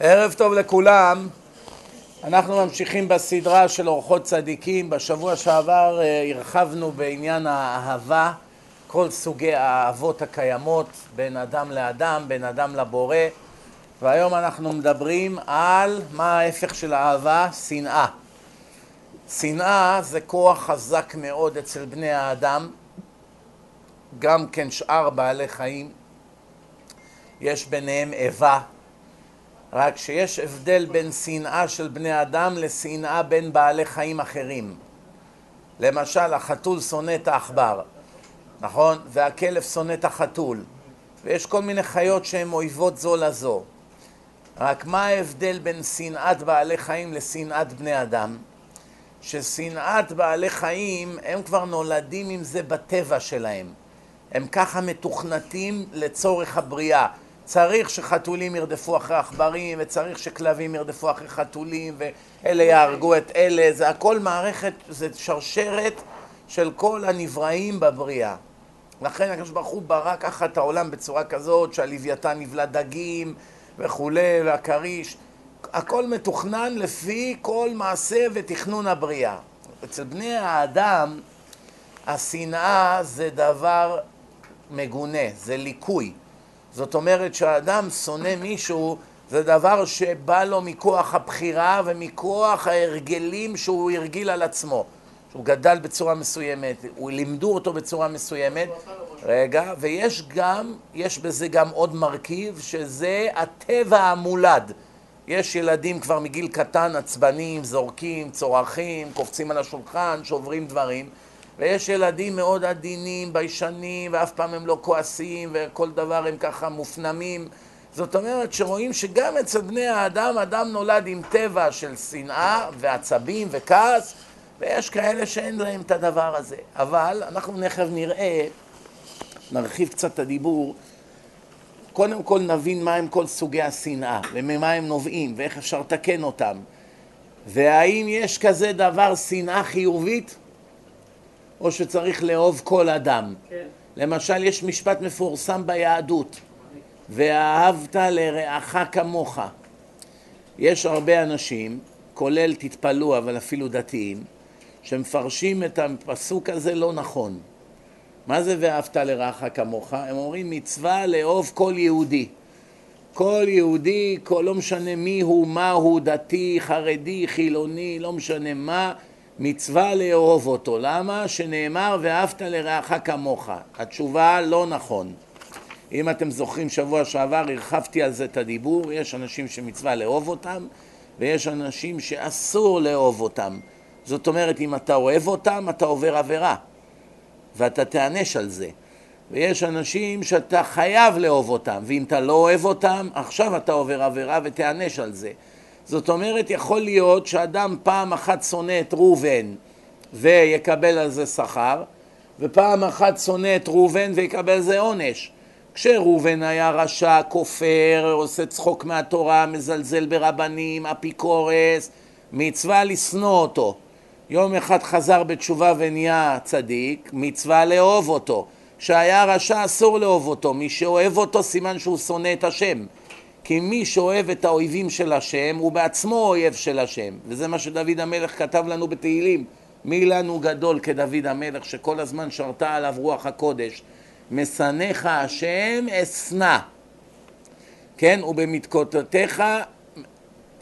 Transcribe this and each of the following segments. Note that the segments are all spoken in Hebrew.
ערב טוב לכולם, אנחנו ממשיכים בסדרה של אורחות צדיקים, בשבוע שעבר אה, הרחבנו בעניין האהבה, כל סוגי האהבות הקיימות בין אדם לאדם, בין אדם לבורא, והיום אנחנו מדברים על מה ההפך של האהבה? שנאה. שנאה זה כוח חזק מאוד אצל בני האדם, גם כן שאר בעלי חיים, יש ביניהם איבה, רק שיש הבדל בין שנאה של בני אדם לשנאה בין בעלי חיים אחרים. למשל, החתול שונא את העכבר, נכון? והכלב שונא את החתול. ויש כל מיני חיות שהן אויבות זו לזו. רק מה ההבדל בין שנאת בעלי חיים לשנאת בני אדם? ששנאת בעלי חיים, הם כבר נולדים עם זה בטבע שלהם. הם ככה מתוכנתים לצורך הבריאה. צריך שחתולים ירדפו אחרי עכברים, וצריך שכלבים ירדפו אחרי חתולים, ואלה יהרגו את אלה, זה הכל מערכת, זה שרשרת של כל הנבראים בבריאה. לכן הקדוש ברוך הוא ברא ככה את העולם בצורה כזאת, שהלוויתן נבלע דגים וכולי, והכריש, הכל מתוכנן לפי כל מעשה ותכנון הבריאה. אצל בני האדם השנאה זה דבר מגונה, זה ליקוי. זאת אומרת שהאדם שונא מישהו זה דבר שבא לו מכוח הבחירה ומכוח ההרגלים שהוא הרגיל על עצמו. שהוא גדל בצורה מסוימת, הוא לימדו אותו בצורה מסוימת. רגע, ויש גם, יש בזה גם עוד מרכיב שזה הטבע המולד. יש ילדים כבר מגיל קטן עצבנים, זורקים, צורכים, קופצים על השולחן, שוברים דברים. ויש ילדים מאוד עדינים, ביישנים, ואף פעם הם לא כועסים, וכל דבר הם ככה מופנמים. זאת אומרת שרואים שגם אצל בני האדם, אדם נולד עם טבע של שנאה ועצבים וכעס, ויש כאלה שאין להם את הדבר הזה. אבל אנחנו נכף נראה, נרחיב קצת את הדיבור, קודם כל נבין מהם כל סוגי השנאה, וממה הם נובעים, ואיך אפשר לתקן אותם. והאם יש כזה דבר שנאה חיובית? או שצריך לאהוב כל אדם. כן. למשל, יש משפט מפורסם ביהדות, ואהבת לרעך כמוך. יש הרבה אנשים, כולל תתפלאו, אבל אפילו דתיים, שמפרשים את הפסוק הזה לא נכון. מה זה ואהבת לרעך כמוך? הם אומרים מצווה לאהוב כל יהודי. כל יהודי, כל, לא משנה מי הוא, מה הוא, דתי, חרדי, חילוני, לא משנה מה, מצווה לאהוב אותו. למה? שנאמר ואהבת לרעך כמוך. התשובה לא נכון. אם אתם זוכרים שבוע שעבר הרחבתי על זה את הדיבור, יש אנשים שמצווה לאהוב אותם ויש אנשים שאסור לאהוב אותם. זאת אומרת, אם אתה אוהב אותם, אתה עובר עבירה ואתה תיענש על זה. ויש אנשים שאתה חייב לאהוב אותם, ואם אתה לא אוהב אותם, עכשיו אתה עובר עבירה ותיענש על זה. זאת אומרת, יכול להיות שאדם פעם אחת שונא את ראובן ויקבל על זה שכר, ופעם אחת שונא את ראובן ויקבל על זה עונש. כשראובן היה רשע, כופר, עושה צחוק מהתורה, מזלזל ברבנים, אפיקורס, מצווה לשנוא אותו. יום אחד חזר בתשובה ונהיה צדיק, מצווה לאהוב אותו. כשהיה רשע אסור לאהוב אותו, מי שאוהב אותו סימן שהוא שונא את השם. כי מי שאוהב את האויבים של השם הוא בעצמו אויב של השם. וזה מה שדוד המלך כתב לנו בתהילים. מי לנו גדול כדוד המלך שכל הזמן שרתה עליו רוח הקודש? משנאיך השם אשנא. כן ובמתקוטטיך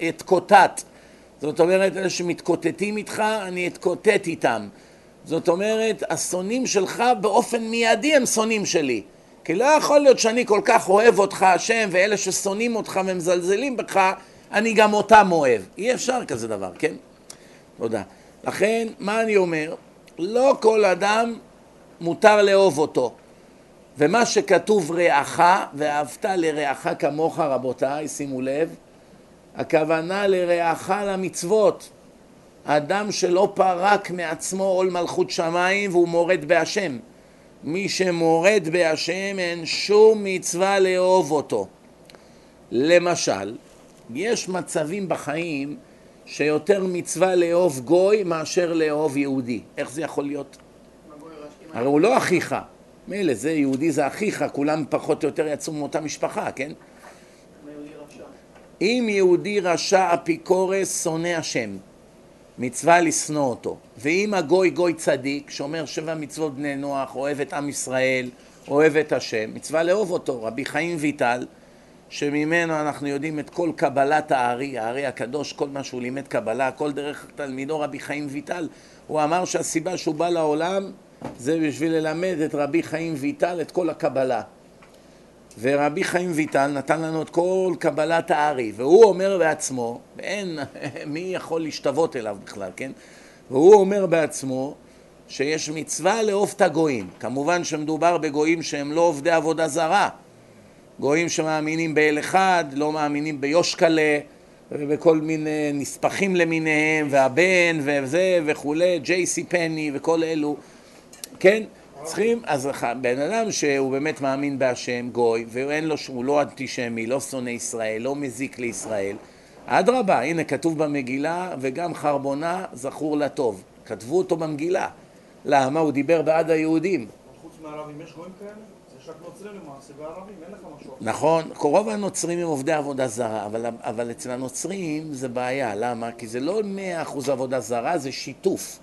אתקוטט. זאת אומרת אלה שמתקוטטים איתך אני אתקוטט איתם. זאת אומרת השונאים שלך באופן מיידי הם שונאים שלי כי לא יכול להיות שאני כל כך אוהב אותך השם ואלה ששונאים אותך ומזלזלים בך אני גם אותם אוהב. אי אפשר כזה דבר, כן? תודה. לכן, מה אני אומר? לא כל אדם מותר לאהוב אותו. ומה שכתוב רעך ואהבת לרעך כמוך רבותיי, שימו לב, הכוונה לרעך למצוות. אדם שלא פרק מעצמו עול מלכות שמיים והוא מורד בהשם. מי שמורד בהשם אין שום מצווה לאהוב אותו. למשל, יש מצבים בחיים שיותר מצווה לאהוב גוי מאשר לאהוב יהודי. איך זה יכול להיות? הרי הוא לא אחיך. מילא, זה יהודי זה אחיך, כולם פחות או יותר יצאו מאותה משפחה, כן? אם יהודי רשע אפיקורס שונא השם, מצווה לשנוא אותו. ואם הגוי גוי צדיק, שאומר שבע מצוות בני נוח, אוהב את עם ישראל, אוהב את השם, מצווה לאהוב אותו. רבי חיים ויטל, שממנו אנחנו יודעים את כל קבלת הארי, הארי הקדוש, כל מה שהוא לימד קבלה, כל דרך תלמידו רבי חיים ויטל, הוא אמר שהסיבה שהוא בא לעולם זה בשביל ללמד את רבי חיים ויטל את כל הקבלה. ורבי חיים ויטל נתן לנו את כל קבלת הארי, והוא אומר בעצמו, ואין מי יכול להשתוות אליו בכלל, כן? והוא אומר בעצמו שיש מצווה לאהוב את הגויים. כמובן שמדובר בגויים שהם לא עובדי עבודה זרה. גויים שמאמינים באל אחד, לא מאמינים ביושקלה ובכל מיני נספחים למיניהם, והבן וזה וכולי, ג'יי סי פני וכל אלו, כן? צריכים, אז בן אדם שהוא באמת מאמין בהשם, גוי, ואין לו, לא אנטישמי, לא שונא ישראל, לא מזיק לישראל, אדרבה, הנה כתוב במגילה, וגם חרבונה זכור לטוב. כתבו אותו במגילה. למה? הוא דיבר בעד היהודים. חוץ מערבים יש גויים כאלה? נכון, רוב הנוצרים הם עובדי עבודה זרה, אבל, אבל אצל הנוצרים זה בעיה, למה? כי זה לא מאה אחוז עבודה זרה, זה שיתוף.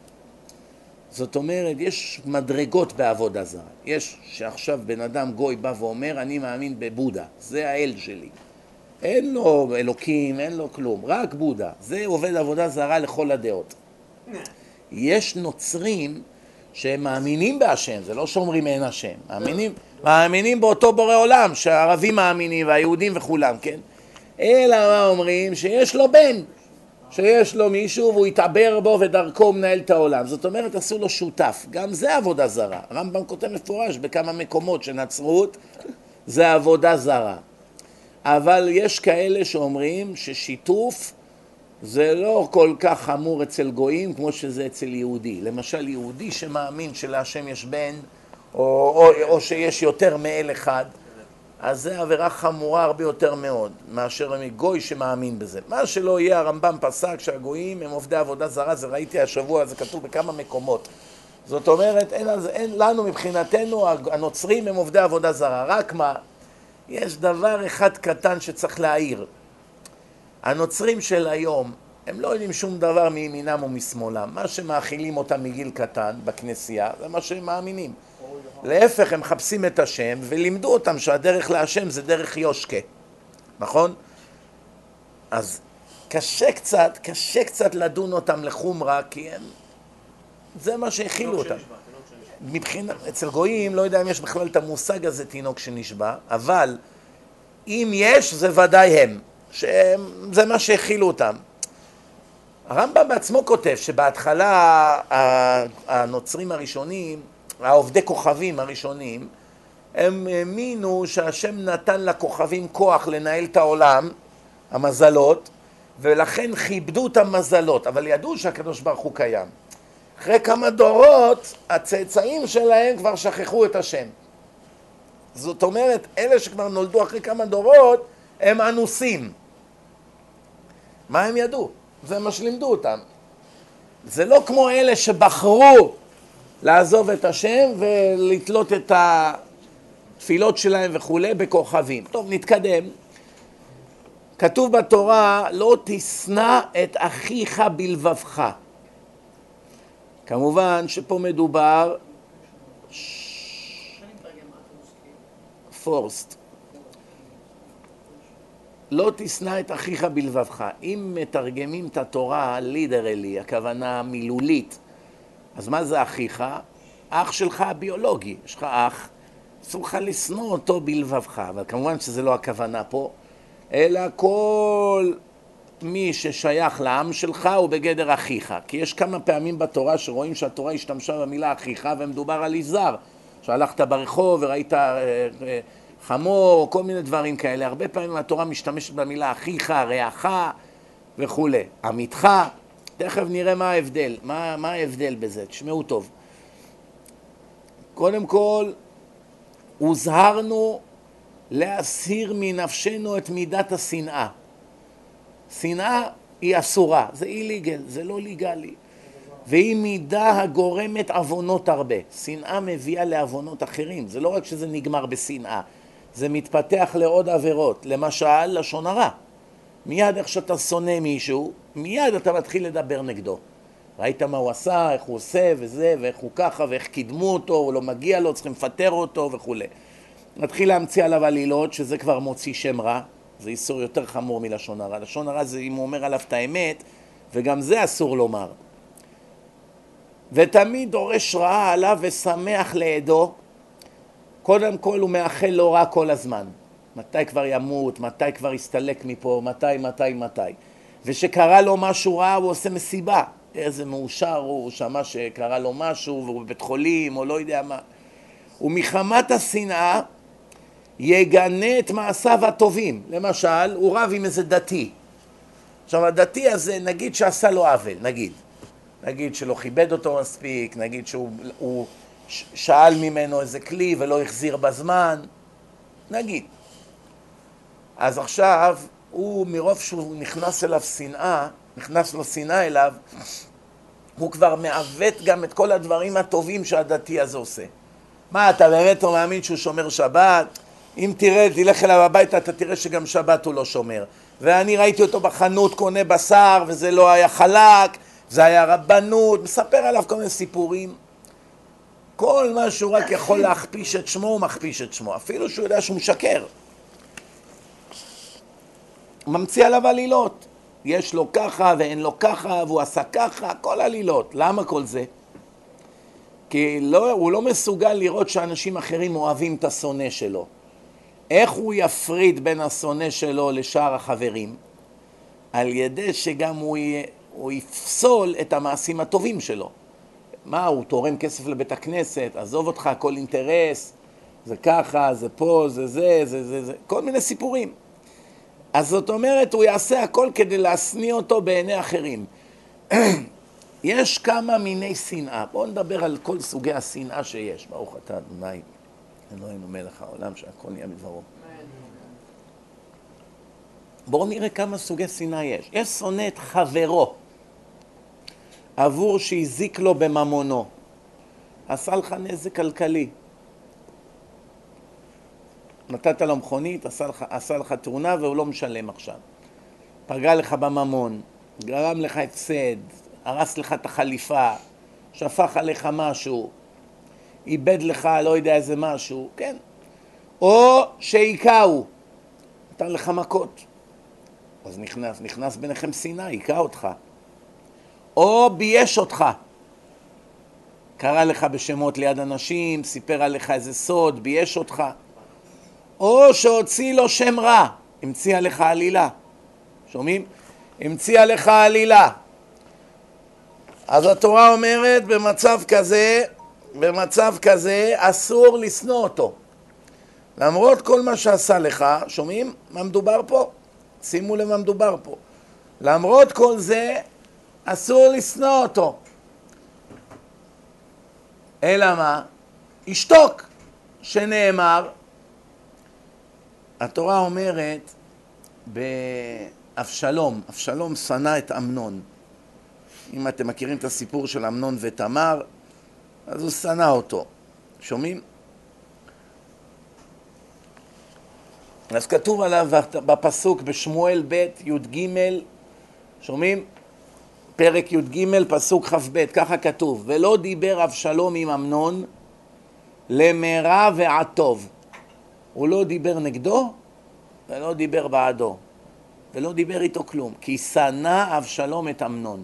זאת אומרת, יש מדרגות בעבודה זרה. יש שעכשיו בן אדם גוי בא ואומר, אני מאמין בבודה, זה האל שלי. אין לו אלוקים, אין לו כלום, רק בודה. זה עובד עבודה זרה לכל הדעות. יש נוצרים שהם מאמינים בהשם, זה לא שאומרים אין השם, מאמינים, מאמינים באותו בורא עולם, שהערבים מאמינים והיהודים וכולם, כן? אלא מה אומרים? שיש לו בן, שיש לו מישהו והוא יתעבר בו ודרכו מנהל את העולם. זאת אומרת, עשו לו שותף. גם זה עבודה זרה. הרמב"ם כותב מפורש בכמה מקומות שנצרות זה עבודה זרה. אבל יש כאלה שאומרים ששיתוף זה לא כל כך חמור אצל גויים כמו שזה אצל יהודי. למשל, יהודי שמאמין שלהשם יש בן, או, או, או שיש יותר מאל אחד, אז זה עבירה חמורה הרבה יותר מאוד מאשר גוי שמאמין בזה. מה שלא יהיה, הרמב"ם פסק שהגויים הם עובדי עבודה זרה, זה ראיתי השבוע, זה כתוב בכמה מקומות. זאת אומרת, אין, אין לנו מבחינתנו, הנוצרים הם עובדי עבודה זרה. רק מה, יש דבר אחד קטן שצריך להעיר. הנוצרים של היום, הם לא יודעים שום דבר מימינם או משמאלם. מה שמאכילים אותם מגיל קטן בכנסייה, זה מה שהם מאמינים. להפך, הם מחפשים את השם, ולימדו אותם שהדרך להשם זה דרך יושקה, נכון? אז קשה קצת, קשה קצת לדון אותם לחומרה, כי הם... זה מה שהכילו אותם. מבחינת, אצל גויים, לא יודע אם יש בכלל את המושג הזה תינוק שנשבע, אבל אם יש, זה ודאי הם, שזה מה שהכילו אותם. הרמב"ם בעצמו כותב שבהתחלה הנוצרים הראשונים העובדי כוכבים הראשונים, הם האמינו שהשם נתן לכוכבים כוח לנהל את העולם, המזלות, ולכן כיבדו את המזלות, אבל ידעו שהקדוש ברוך הוא קיים. אחרי כמה דורות, הצאצאים שלהם כבר שכחו את השם. זאת אומרת, אלה שכבר נולדו אחרי כמה דורות, הם אנוסים. מה הם ידעו? זה מה שלימדו אותם. זה לא כמו אלה שבחרו לעזוב את השם ולתלות את התפילות שלהם וכולי בכוכבים. טוב, נתקדם. כתוב בתורה, לא תשנא את אחיך בלבבך. כמובן שפה מדובר פורסט. לא תשנא את אחיך בלבבך. אם מתרגמים את התורה לידרלי, הכוונה מילולית, אז מה זה אחיך? אח שלך הביולוגי. יש לך אח, אסור לך לשנוא אותו בלבבך, אבל כמובן שזה לא הכוונה פה, אלא כל מי ששייך לעם שלך הוא בגדר אחיך. כי יש כמה פעמים בתורה שרואים שהתורה השתמשה במילה אחיך ומדובר על יזהר. שהלכת ברחוב וראית אה, אה, חמור, כל מיני דברים כאלה. הרבה פעמים התורה משתמשת במילה אחיך, רעך וכולי. עמיתך, תכף נראה מה ההבדל, מה, מה ההבדל בזה, תשמעו טוב. קודם כל, הוזהרנו להסיר מנפשנו את מידת השנאה. שנאה היא אסורה, זה איליגל, זה לא ליגלי. והיא מידה הגורמת עוונות הרבה. שנאה מביאה לעוונות אחרים, זה לא רק שזה נגמר בשנאה, זה מתפתח לעוד עבירות. למשל, לשון הרע. מיד איך שאתה שונא מישהו, מיד אתה מתחיל לדבר נגדו. ראית מה הוא עשה, איך הוא עושה וזה, ואיך הוא ככה, ואיך קידמו אותו, הוא לא מגיע לו, צריכים לפטר אותו וכולי. מתחיל להמציא עליו עלילות, שזה כבר מוציא שם רע, זה איסור יותר חמור מלשון הרע. לשון הרע זה אם הוא אומר עליו את האמת, וגם זה אסור לומר. ותמיד דורש רעה עליו ושמח לעדו. קודם כל הוא מאחל לו רע כל הזמן. מתי כבר ימות, מתי כבר יסתלק מפה, מתי, מתי, מתי. ושקרה לו משהו רע הוא עושה מסיבה. איזה מאושר הוא, הוא שמע שקרה לו משהו והוא בבית חולים או לא יודע מה. ומחמת השנאה יגנה את מעשיו הטובים. למשל, הוא רב עם איזה דתי. עכשיו הדתי הזה, נגיד שעשה לו עוול, נגיד. נגיד שלא כיבד אותו מספיק, נגיד שהוא שאל ממנו איזה כלי ולא החזיר בזמן, נגיד. אז עכשיו, הוא מרוב שהוא נכנס אליו שנאה, נכנס לו שנאה אליו, הוא כבר מעוות גם את כל הדברים הטובים שהדתי הזה עושה. מה, אתה באמת לא מאמין שהוא שומר שבת? אם תראה, תלך אליו הביתה, אתה תראה שגם שבת הוא לא שומר. ואני ראיתי אותו בחנות קונה בשר, וזה לא היה חלק, זה היה רבנות, מספר עליו כל מיני סיפורים. כל מה שהוא רק יכול להכפיש את שמו, הוא מכפיש את שמו, אפילו שהוא יודע שהוא משקר. ממציא עליו עלילות. יש לו ככה ואין לו ככה, והוא עשה ככה, כל עלילות. למה כל זה? כי לא, הוא לא מסוגל לראות שאנשים אחרים אוהבים את השונא שלו. איך הוא יפריד בין השונא שלו לשאר החברים? על ידי שגם הוא, יהיה, הוא יפסול את המעשים הטובים שלו. מה, הוא תורם כסף לבית הכנסת, עזוב אותך, הכל אינטרס, זה ככה, זה פה, זה זה, זה זה, זה, כל מיני סיפורים. אז זאת אומרת, הוא יעשה הכל כדי להשניא אותו בעיני אחרים. יש כמה מיני שנאה. בואו נדבר על כל סוגי השנאה שיש. ברוך אתה אדוני, אלוהינו מלך העולם, שהכל נהיה בדברו. בואו נראה כמה סוגי שנאה יש. יש שונא את חברו עבור שהזיק לו בממונו. עשה לך נזק כלכלי. נתת לו מכונית, עשה לך, עשה לך תאונה והוא לא משלם עכשיו. פגע לך בממון, גרם לך הפסד, הרס לך את החליפה, שפך עליך משהו, איבד לך לא יודע איזה משהו, כן. או שהיכהו, נתן לך מכות. אז נכנס, נכנס ביניכם שנאה, היכה אותך. או בייש אותך. קרא לך בשמות ליד אנשים, סיפר עליך איזה סוד, בייש אותך. או שהוציא לו שם רע, המציא עליך עלילה. שומעים? המציא עליך עלילה. אז התורה אומרת במצב כזה, במצב כזה אסור לשנוא אותו. למרות כל מה שעשה לך, שומעים מה מדובר פה? שימו לב מה מדובר פה. למרות כל זה, אסור לשנוא אותו. אלא מה? ישתוק, שנאמר, התורה אומרת באבשלום, אבשלום שנא את אמנון. אם אתם מכירים את הסיפור של אמנון ותמר, אז הוא שנא אותו. שומעים? אז כתוב עליו בפסוק בשמואל ב' י"ג, שומעים? פרק י"ג, פסוק כ"ב, ככה כתוב: ולא דיבר אבשלום עם אמנון למרע ועטוב. הוא לא דיבר נגדו ולא דיבר בעדו, ולא דיבר איתו כלום, כי שנא אבשלום את אמנון.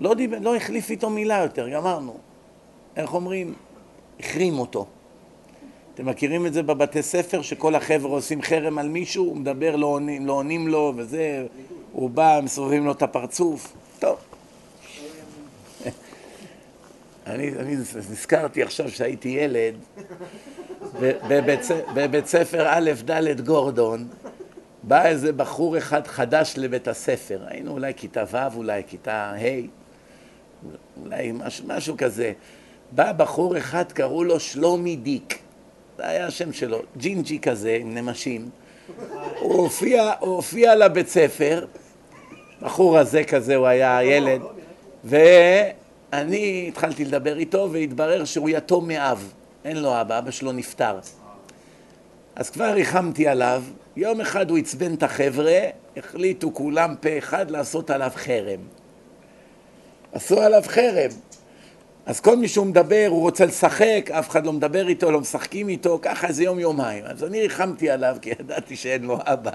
לא, דיבר, לא החליף איתו מילה יותר, גמרנו. איך אומרים? החרים אותו. אתם מכירים את זה בבתי ספר, שכל החבר'ה עושים חרם על מישהו, הוא מדבר, לא עונים, לא עונים לו, וזה, הוא בא, מסובבים לו את הפרצוף. טוב. אני, אני נזכרתי עכשיו שהייתי ילד, בבית, בבית ספר א' ד' גורדון, בא איזה בחור אחד חדש לבית הספר, היינו אולי כיתה ו', אולי כיתה ה', אולי משהו, משהו כזה. בא בחור אחד, קראו לו שלומי דיק, זה היה השם שלו, ג'ינג'י כזה, עם נמשים. הוא הופיע, הוא הופיע לבית ספר, בחור הזה כזה, הוא היה ילד, ואני התחלתי לדבר איתו, והתברר שהוא יתום מאב. אין לו אבא, אבא שלו נפטר. אז כבר ריחמתי עליו, יום אחד הוא עצבן את החבר'ה, החליטו כולם פה אחד לעשות עליו חרם. עשו עליו חרם. אז כל מי שהוא מדבר, הוא רוצה לשחק, אף אחד לא מדבר איתו, לא משחקים איתו, ככה איזה יום יומיים. אז אני ריחמתי עליו, כי ידעתי שאין לו אבא.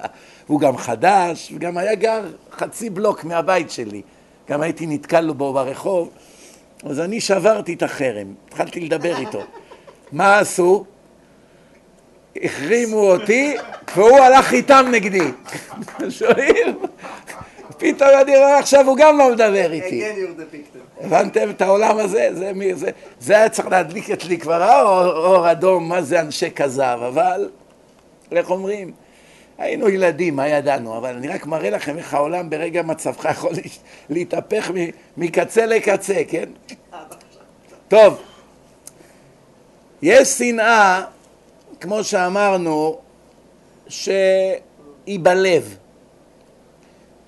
הוא גם חדש, וגם היה גר חצי בלוק מהבית שלי. גם הייתי נתקל בו ברחוב. אז אני שברתי את החרם, התחלתי לדבר איתו. מה עשו? החרימו אותי, והוא הלך איתם נגדי. שומעים? פתאום אני רואה עכשיו הוא גם לא מדבר איתי. הבנתם את העולם הזה? זה, מי, זה, זה היה צריך להדליק אצלי כבר האור אור אדום, מה זה אנשי כזב, אבל איך אומרים? היינו ילדים, מה ידענו? אבל אני רק מראה לכם איך העולם ברגע מצבך יכול להתהפך מקצה לקצה, כן? טוב, יש שנאה, כמו שאמרנו, שהיא בלב.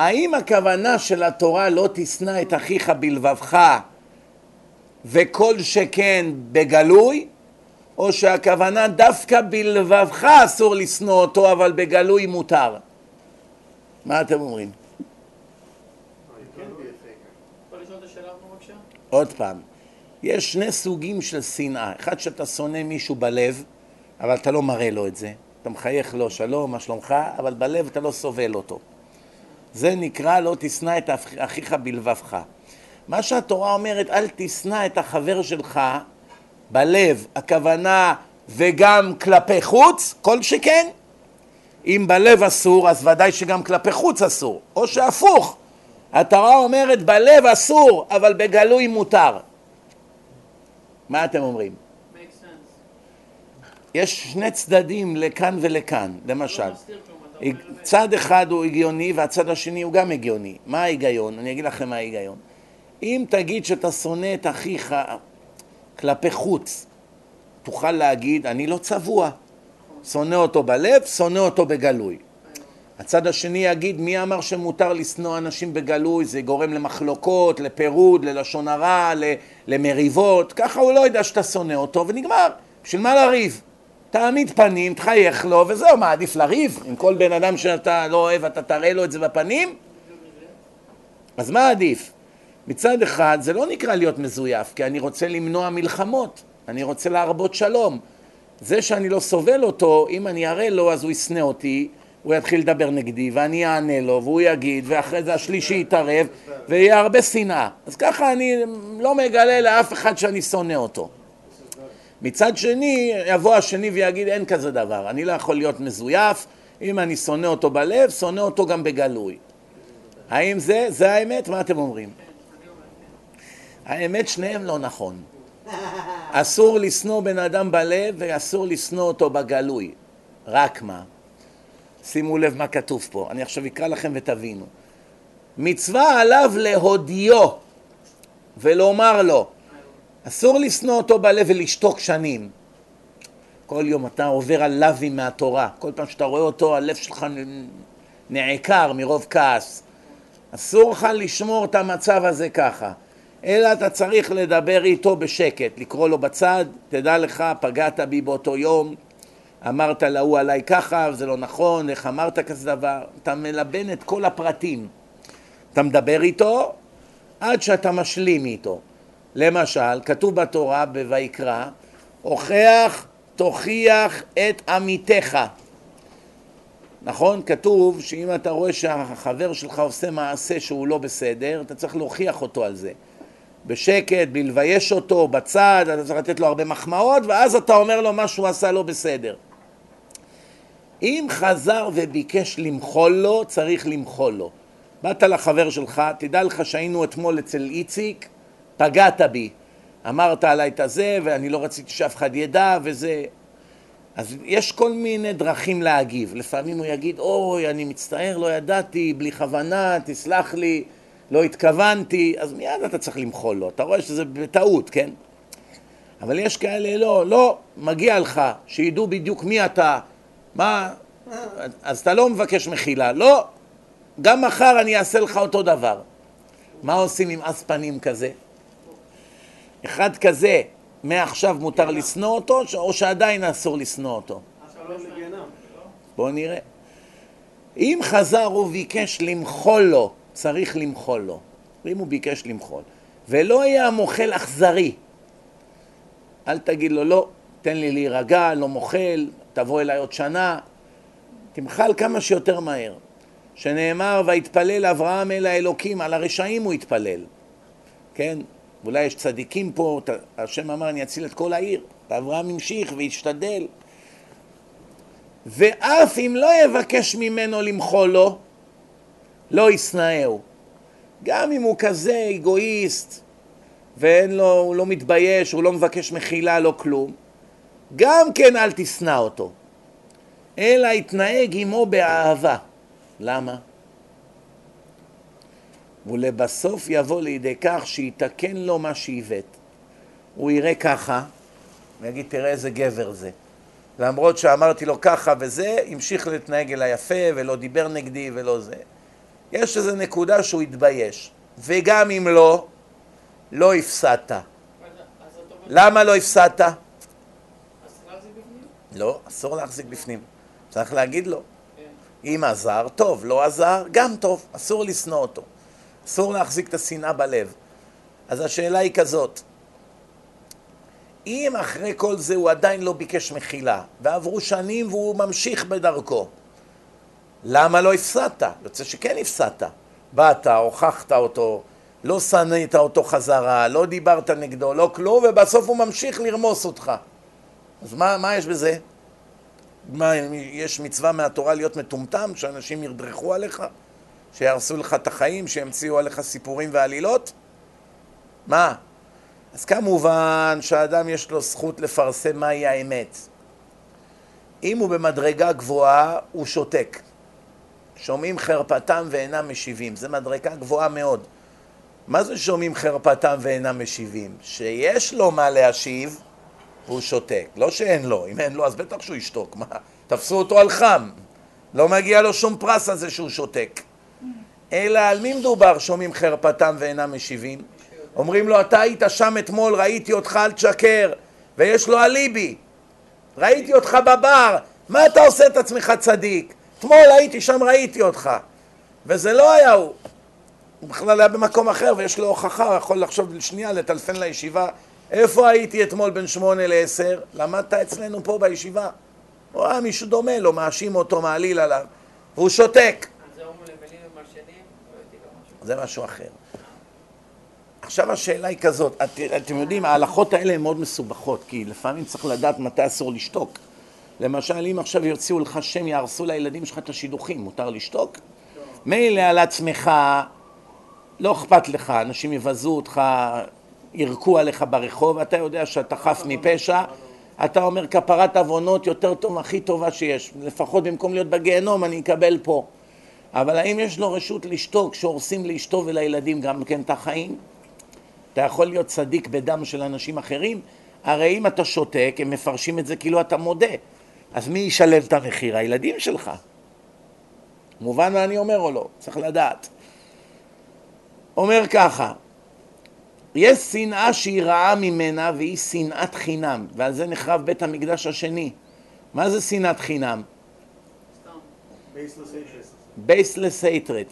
האם הכוונה של התורה לא תשנא את אחיך בלבבך וכל שכן בגלוי, או שהכוונה דווקא בלבבך אסור לשנוא אותו אבל בגלוי מותר? מה אתם אומרים? עוד פעם, יש שני סוגים של שנאה, אחד שאתה שונא מישהו בלב אבל אתה לא מראה לו את זה, אתה מחייך לו שלום, מה שלומך, אבל בלב אתה לא סובל אותו זה נקרא לא תשנא את אחיך בלבבך. מה שהתורה אומרת, אל תשנא את החבר שלך בלב, הכוונה וגם כלפי חוץ, כל שכן. אם בלב אסור, אז ודאי שגם כלפי חוץ אסור. או שהפוך, התורה אומרת בלב אסור, אבל בגלוי מותר. מה אתם אומרים? יש שני צדדים לכאן ולכאן, למשל. צד אחד הוא הגיוני והצד השני הוא גם הגיוני. מה ההיגיון? אני אגיד לכם מה ההיגיון. אם תגיד שאתה שונא את אחיך כלפי חוץ, תוכל להגיד, אני לא צבוע. שונא אותו בלב, שונא אותו בגלוי. הצד השני יגיד, מי אמר שמותר לשנוא אנשים בגלוי? זה גורם למחלוקות, לפירוד, ללשון הרע, למריבות. ככה הוא לא יודע שאתה שונא אותו, ונגמר. בשביל מה לריב? תעמיד פנים, תחייך לו, וזהו, מה, עדיף לריב? עם כל בן אדם שאתה לא אוהב, אתה תראה לו את זה בפנים? אז מה עדיף? מצד אחד, זה לא נקרא להיות מזויף, כי אני רוצה למנוע מלחמות, אני רוצה להרבות שלום. זה שאני לא סובל אותו, אם אני אראה לו, אז הוא ישנא אותי, הוא יתחיל לדבר נגדי, ואני אענה לו, והוא יגיד, ואחרי זה השלישי יתערב, ויהיה הרבה שנאה. אז ככה אני לא מגלה לאף אחד שאני שונא אותו. מצד שני, יבוא השני ויגיד אין כזה דבר, אני לא יכול להיות מזויף, אם אני שונא אותו בלב, שונא אותו גם בגלוי. האם זה, זה האמת? מה אתם אומרים? האמת שניהם לא נכון. אסור לשנוא בן אדם בלב ואסור לשנוא אותו בגלוי. רק מה? שימו לב מה כתוב פה, אני עכשיו אקרא לכם ותבינו. מצווה עליו להודיעו ולומר לו אסור לשנוא אותו בלב ולשתוק שנים. כל יום אתה עובר על לאווים מהתורה, כל פעם שאתה רואה אותו הלב שלך נעקר מרוב כעס. אסור לך לשמור את המצב הזה ככה, אלא אתה צריך לדבר איתו בשקט, לקרוא לו בצד, תדע לך, פגעת בי באותו יום, אמרת להוא עליי ככה, זה לא נכון, איך אמרת כזה דבר, אתה מלבן את כל הפרטים. אתה מדבר איתו עד שאתה משלים איתו. למשל, כתוב בתורה, בויקרא, הוכח תוכיח את עמיתך. נכון? כתוב שאם אתה רואה שהחבר שלך עושה מעשה שהוא לא בסדר, אתה צריך להוכיח אותו על זה. בשקט, בלי לבייש אותו, בצד, אתה צריך לתת לו הרבה מחמאות, ואז אתה אומר לו מה שהוא עשה לא בסדר. אם חזר וביקש למחול לו, צריך למחול לו. באת לחבר שלך, תדע לך שהיינו אתמול אצל איציק, פגעת בי, אמרת עליי את הזה ואני לא רציתי שאף אחד ידע וזה... אז יש כל מיני דרכים להגיב. לפעמים הוא יגיד, אוי, אני מצטער, לא ידעתי, בלי כוונה, תסלח לי, לא התכוונתי, אז מיד אתה צריך למחול לו. אתה רואה שזה בטעות, כן? אבל יש כאלה, לא, לא, מגיע לך, שידעו בדיוק מי אתה, מה, אז אתה לא מבקש מחילה, לא, גם מחר אני אעשה לך אותו דבר. מה עושים עם אס פנים כזה? אחד כזה, מעכשיו מותר לשנוא אותו, או שעדיין אסור לשנוא אותו? בואו נראה. אם חזר וביקש למחול לו, צריך למחול לו. אם הוא ביקש למחול. ולא יהיה המוחל אכזרי. אל תגיד לו, לא, תן לי להירגע, לא מוחל, תבוא אליי עוד שנה. תמחל כמה שיותר מהר. שנאמר, ויתפלל אברהם אל האלוקים, על הרשעים הוא התפלל. כן? אולי יש צדיקים פה, השם אמר, אני אציל את כל העיר. ואברהם המשיך והשתדל. ואף אם לא יבקש ממנו למחול לו, לא ישנאהו. גם אם הוא כזה אגואיסט, ואין לו, הוא לא מתבייש, הוא לא מבקש מחילה, לא כלום, גם כן אל תשנא אותו, אלא יתנהג עמו באהבה. למה? ולבסוף יבוא לידי כך שיתקן לו מה שעיוות. הוא יראה ככה, ויגיד, תראה איזה גבר זה. למרות שאמרתי לו ככה וזה, המשיך להתנהג אליי יפה, ולא דיבר נגדי ולא זה. יש איזו נקודה שהוא התבייש. וגם אם לא, לא הפסדת. למה לא הפסדת? לא, אסור להחזיק בפנים. צריך להגיד לו. אם עזר, טוב, לא עזר, גם טוב, אסור לשנוא אותו. אסור להחזיק את השנאה בלב. אז השאלה היא כזאת, אם אחרי כל זה הוא עדיין לא ביקש מחילה, ועברו שנים והוא ממשיך בדרכו, למה לא הפסדת? יוצא שכן הפסדת. באת, הוכחת אותו, לא שנאת אותו חזרה, לא דיברת נגדו, לא כלום, ובסוף הוא ממשיך לרמוס אותך. אז מה, מה יש בזה? מה, יש מצווה מהתורה להיות מטומטם, שאנשים ירדרכו עליך? שיהרסו לך את החיים, שימציאו עליך סיפורים ועלילות? מה? אז כמובן שהאדם יש לו זכות לפרסם מהי האמת. אם הוא במדרגה גבוהה, הוא שותק. שומעים חרפתם ואינם משיבים. זו מדרגה גבוהה מאוד. מה זה שומעים חרפתם ואינם משיבים? שיש לו מה להשיב, והוא שותק. לא שאין לו, אם אין לו אז בטח שהוא ישתוק. מה? תפסו אותו על חם. לא מגיע לו שום פרס על זה שהוא שותק. אלא על מי מדובר שומעים חרפתם ואינם משיבים? אומרים לו, אתה היית שם אתמול, ראיתי אותך, אל תשקר. ויש לו אליבי. ראיתי אותך בבר, מה אתה עושה את עצמך צדיק? אתמול הייתי שם, ראיתי אותך. וזה לא היה הוא. הוא בכלל היה במקום אחר ויש לו הוכחה, הוא יכול לחשוב לשנייה, לטלפן לישיבה. איפה הייתי אתמול בין שמונה לעשר? למדת אצלנו פה בישיבה. הוא ראה מישהו דומה לו, מאשים אותו, מעליל עליו, והוא שותק. זה משהו אחר. עכשיו השאלה היא כזאת, את, אתם יודעים, ההלכות האלה הן מאוד מסובכות, כי לפעמים צריך לדעת מתי אסור לשתוק. למשל, אם עכשיו יוציאו לך שם, יהרסו לילדים שלך את השידוכים, מותר לשתוק? מילא על עצמך, לא אכפת לך, אנשים יבזו אותך, ירקו עליך ברחוב, אתה יודע שאתה חף מפשע, אתה אומר כפרת עוונות יותר טוב, הכי טובה שיש, לפחות במקום להיות בגיהנום אני אקבל פה. אבל האם יש לו רשות לשתוק כשהורסים לאשתו ולילדים גם כן את החיים? אתה יכול להיות צדיק בדם של אנשים אחרים? הרי אם אתה שותק, הם מפרשים את זה כאילו אתה מודה. אז מי ישלם את המחיר? הילדים שלך. מובן מה אני אומר או לא? צריך לדעת. אומר ככה, יש שנאה שהיא רעה ממנה והיא שנאת חינם, ועל זה נחרב בית המקדש השני. מה זה שנאת חינם? baseless hatred.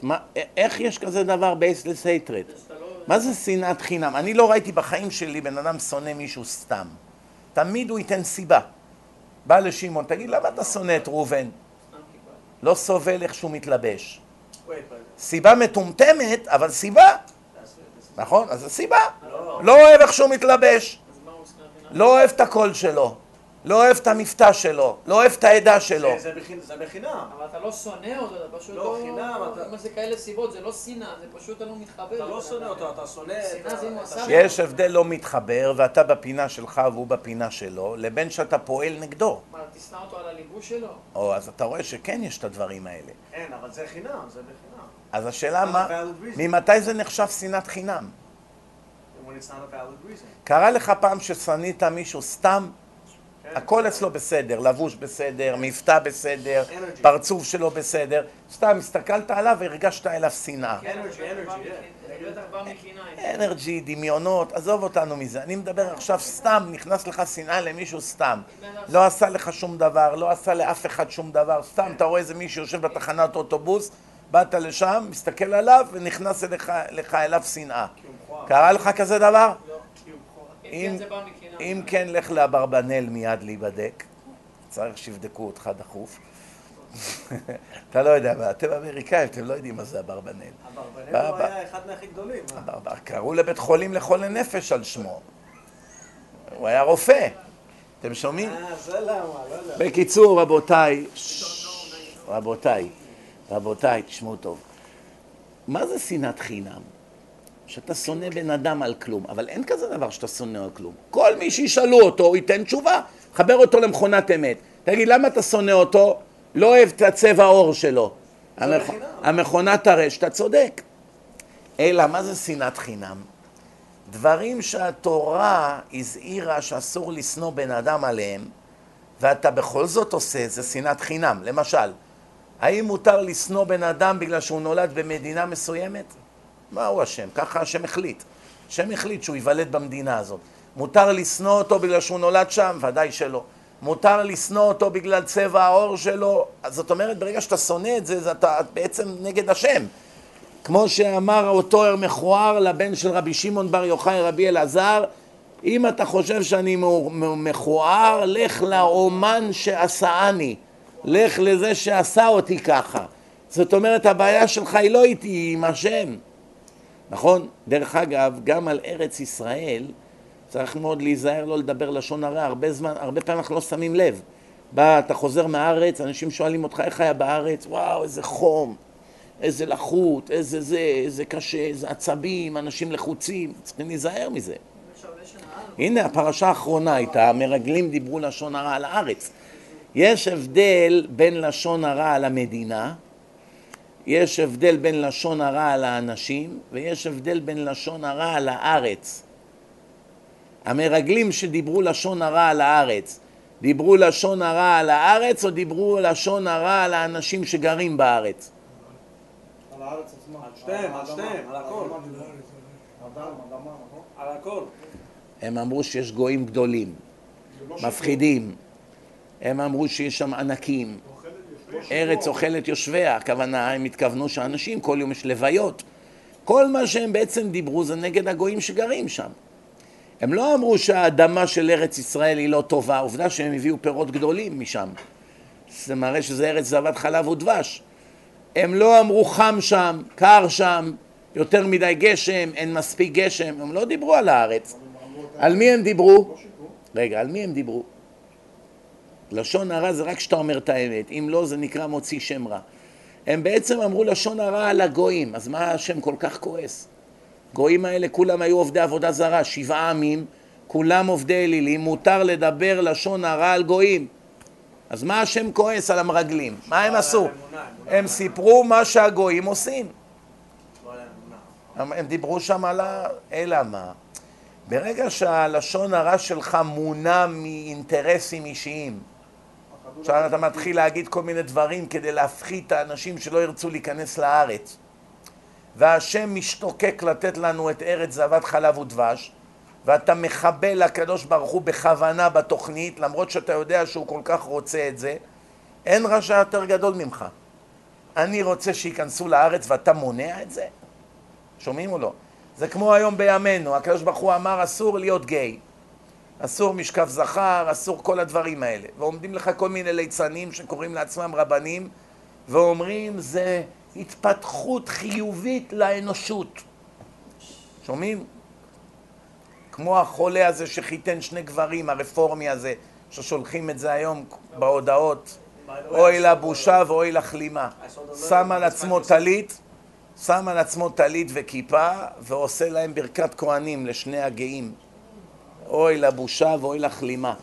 איך יש כזה דבר baseless hatred? מה זה שנאת חינם? אני לא ראיתי בחיים שלי בן אדם שונא מישהו סתם. תמיד הוא ייתן סיבה. בא לשמעון, תגיד, למה אתה שונא את ראובן? לא סובל איך שהוא מתלבש. סיבה מטומטמת, אבל סיבה. נכון? אז זו סיבה. לא אוהב איך שהוא מתלבש. לא אוהב את הקול שלו. לא אוהב את המבטא שלו, לא אוהב את העדה שלו. זה בחינם. אבל אתה לא שונא אותו, אתה פשוט לא חינם. אם זה כאלה סיבות, זה לא שנאה, זה פשוט אתה לא מתחבר. אתה לא שונא אותו, אתה שונא... שנאה זה אם הוא עשה... יש הבדל לא מתחבר, ואתה בפינה שלך והוא בפינה שלו, לבין שאתה פועל נגדו. מה, תשנא אותו על הליבוש שלו? או, אז אתה רואה שכן יש את הדברים האלה. אין, אבל זה חינם, זה בחינם. אז השאלה מה, ממתי זה נחשב שנאת חינם? קרה לך פעם ששנאת מישהו סתם? הכל אצלו בסדר, לבוש בסדר, מבטא בסדר. פרצוף שלו בסדר. סתם הסתכלת עליו והרגשת אליו שנאה. אנרג'י, דמיונות, עזוב אותנו מזה. אני מדבר עכשיו סתם, נכנס לך שנאה למישהו סתם. לא עשה לך שום דבר, לא עשה לאף אחד שום דבר. סתם, אתה רואה איזה מישהו יושב בתחנת אוטובוס, באת לשם, מסתכל עליו, ונכנס אליך, לך אליו שנאה. קרה לך כזה דבר? אם אם- כן, לך לאברבנל מיד להיבדק. צריך שיבדקו אותך דחוף. אתה לא יודע מה, אתם אמריקאים, אתם לא יודעים מה זה אברבנל. אברבנאל בא- הוא היה אחד מהכי גדולים. אה? קראו לבית חולים לחולי נפש על שמו. הוא היה רופא. אתם שומעים? אה, זה למה, לא יודע. בקיצור, רבותיי, רבותיי, רבותיי, תשמעו טוב. מה זה שנאת חינם? שאתה שונא בן אדם על כלום, אבל אין כזה דבר שאתה שונא על כלום. כל מי שישאלו אותו, הוא ייתן תשובה. חבר אותו למכונת אמת. תגיד, למה אתה שונא אותו? לא אוהב את הצבע העור שלו. המכ... המכונה תראה שאתה צודק. אלא, מה זה שנאת חינם? דברים שהתורה הזהירה שאסור לשנוא בן אדם עליהם, ואתה בכל זאת עושה, זה שנאת חינם. למשל, האם מותר לשנוא בן אדם בגלל שהוא נולד במדינה מסוימת? מה הוא אשם? ככה השם החליט. השם החליט שהוא ייוולד במדינה הזאת. מותר לשנוא אותו בגלל שהוא נולד שם? ודאי שלא. מותר לשנוא אותו בגלל צבע העור שלו? אז זאת אומרת, ברגע שאתה שונא את זה, אתה בעצם נגד השם. כמו שאמר אותו מכוער לבן של רבי שמעון בר יוחאי רבי אלעזר, אם אתה חושב שאני מכוער, לך לאומן שעשאני, לך לזה שעשה אותי ככה. זאת אומרת, הבעיה שלך היא לא איתי, היא עם השם. נכון? דרך אגב, גם על ארץ ישראל צריך מאוד להיזהר לא לדבר לשון הרע, הרבה זמן, הרבה פעמים אנחנו לא שמים לב. בא, אתה חוזר מהארץ, אנשים שואלים אותך איך היה בארץ, וואו, איזה חום, איזה לחות, איזה זה, איזה קשה, איזה עצבים, אנשים לחוצים, צריכים להיזהר מזה. הנה הפרשה האחרונה הייתה, המרגלים דיברו לשון הרע על הארץ. יש הבדל בין לשון הרע על המדינה, יש הבדל בין לשון הרע על האנשים, ויש הבדל בין לשון הרע על הארץ. המרגלים שדיברו לשון הרע על הארץ, דיברו לשון הרע על הארץ או דיברו לשון הרע על האנשים שגרים בארץ? על הארץ עצמה. על שתיהם, על שתיהם, על הכל. אדם, אדמה, נכון? על הכל. הם אמרו שיש גויים גדולים, לא מפחידים. הם אמרו שיש שם ענקים. ארץ אוכלת יושביה, הכוונה, הם התכוונו שאנשים, כל יום יש לוויות. כל מה שהם בעצם דיברו זה נגד הגויים שגרים שם. הם לא אמרו שהאדמה של ארץ ישראל היא לא טובה, עובדה שהם הביאו פירות גדולים משם. זה מראה שזה ארץ זבת חלב ודבש. הם לא אמרו חם שם, קר שם, יותר מדי גשם, אין מספיק גשם, הם לא דיברו על הארץ. על מי הם דיברו? רגע, על מי הם דיברו? לשון הרע זה רק כשאתה אומר את האמת, אם לא זה נקרא מוציא שם רע. הם בעצם אמרו לשון הרע על הגויים, אז מה השם כל כך כועס? גויים האלה כולם היו עובדי עבודה זרה, שבעה עמים, כולם עובדי אלילים, מותר לדבר לשון הרע על גויים. אז מה השם כועס על המרגלים? מה הם עשו? אמונה, אמונה. הם סיפרו מה שהגויים עושים. לא. הם, הם דיברו שם על ה... אלא מה? ברגע שהלשון הרע שלך מונע מאינטרסים אישיים, עכשיו אתה מתחיל להגיד כל מיני דברים כדי להפחית את האנשים שלא ירצו להיכנס לארץ. והשם משתוקק לתת לנו את ארץ זבת חלב ודבש, ואתה מחבל לקדוש ברוך הוא בכוונה בתוכנית, למרות שאתה יודע שהוא כל כך רוצה את זה, אין רשע יותר גדול ממך. אני רוצה שייכנסו לארץ ואתה מונע את זה? שומעים או לא? זה כמו היום בימינו, הקדוש ברוך הוא אמר אסור להיות גיי. אסור משכב זכר, אסור כל הדברים האלה. ועומדים לך כל מיני ליצנים שקוראים לעצמם רבנים, ואומרים זה התפתחות חיובית לאנושות. שומעים? כמו החולה הזה שחיתן שני גברים, הרפורמי הזה, ששולחים את זה היום בהודעות. אוי לבושה ואוי לכלימה. שם על עצמו טלית, שם על עצמו טלית וכיפה, ועושה להם ברכת כהנים לשני הגאים. אוי לבושה ואוי לכלימה.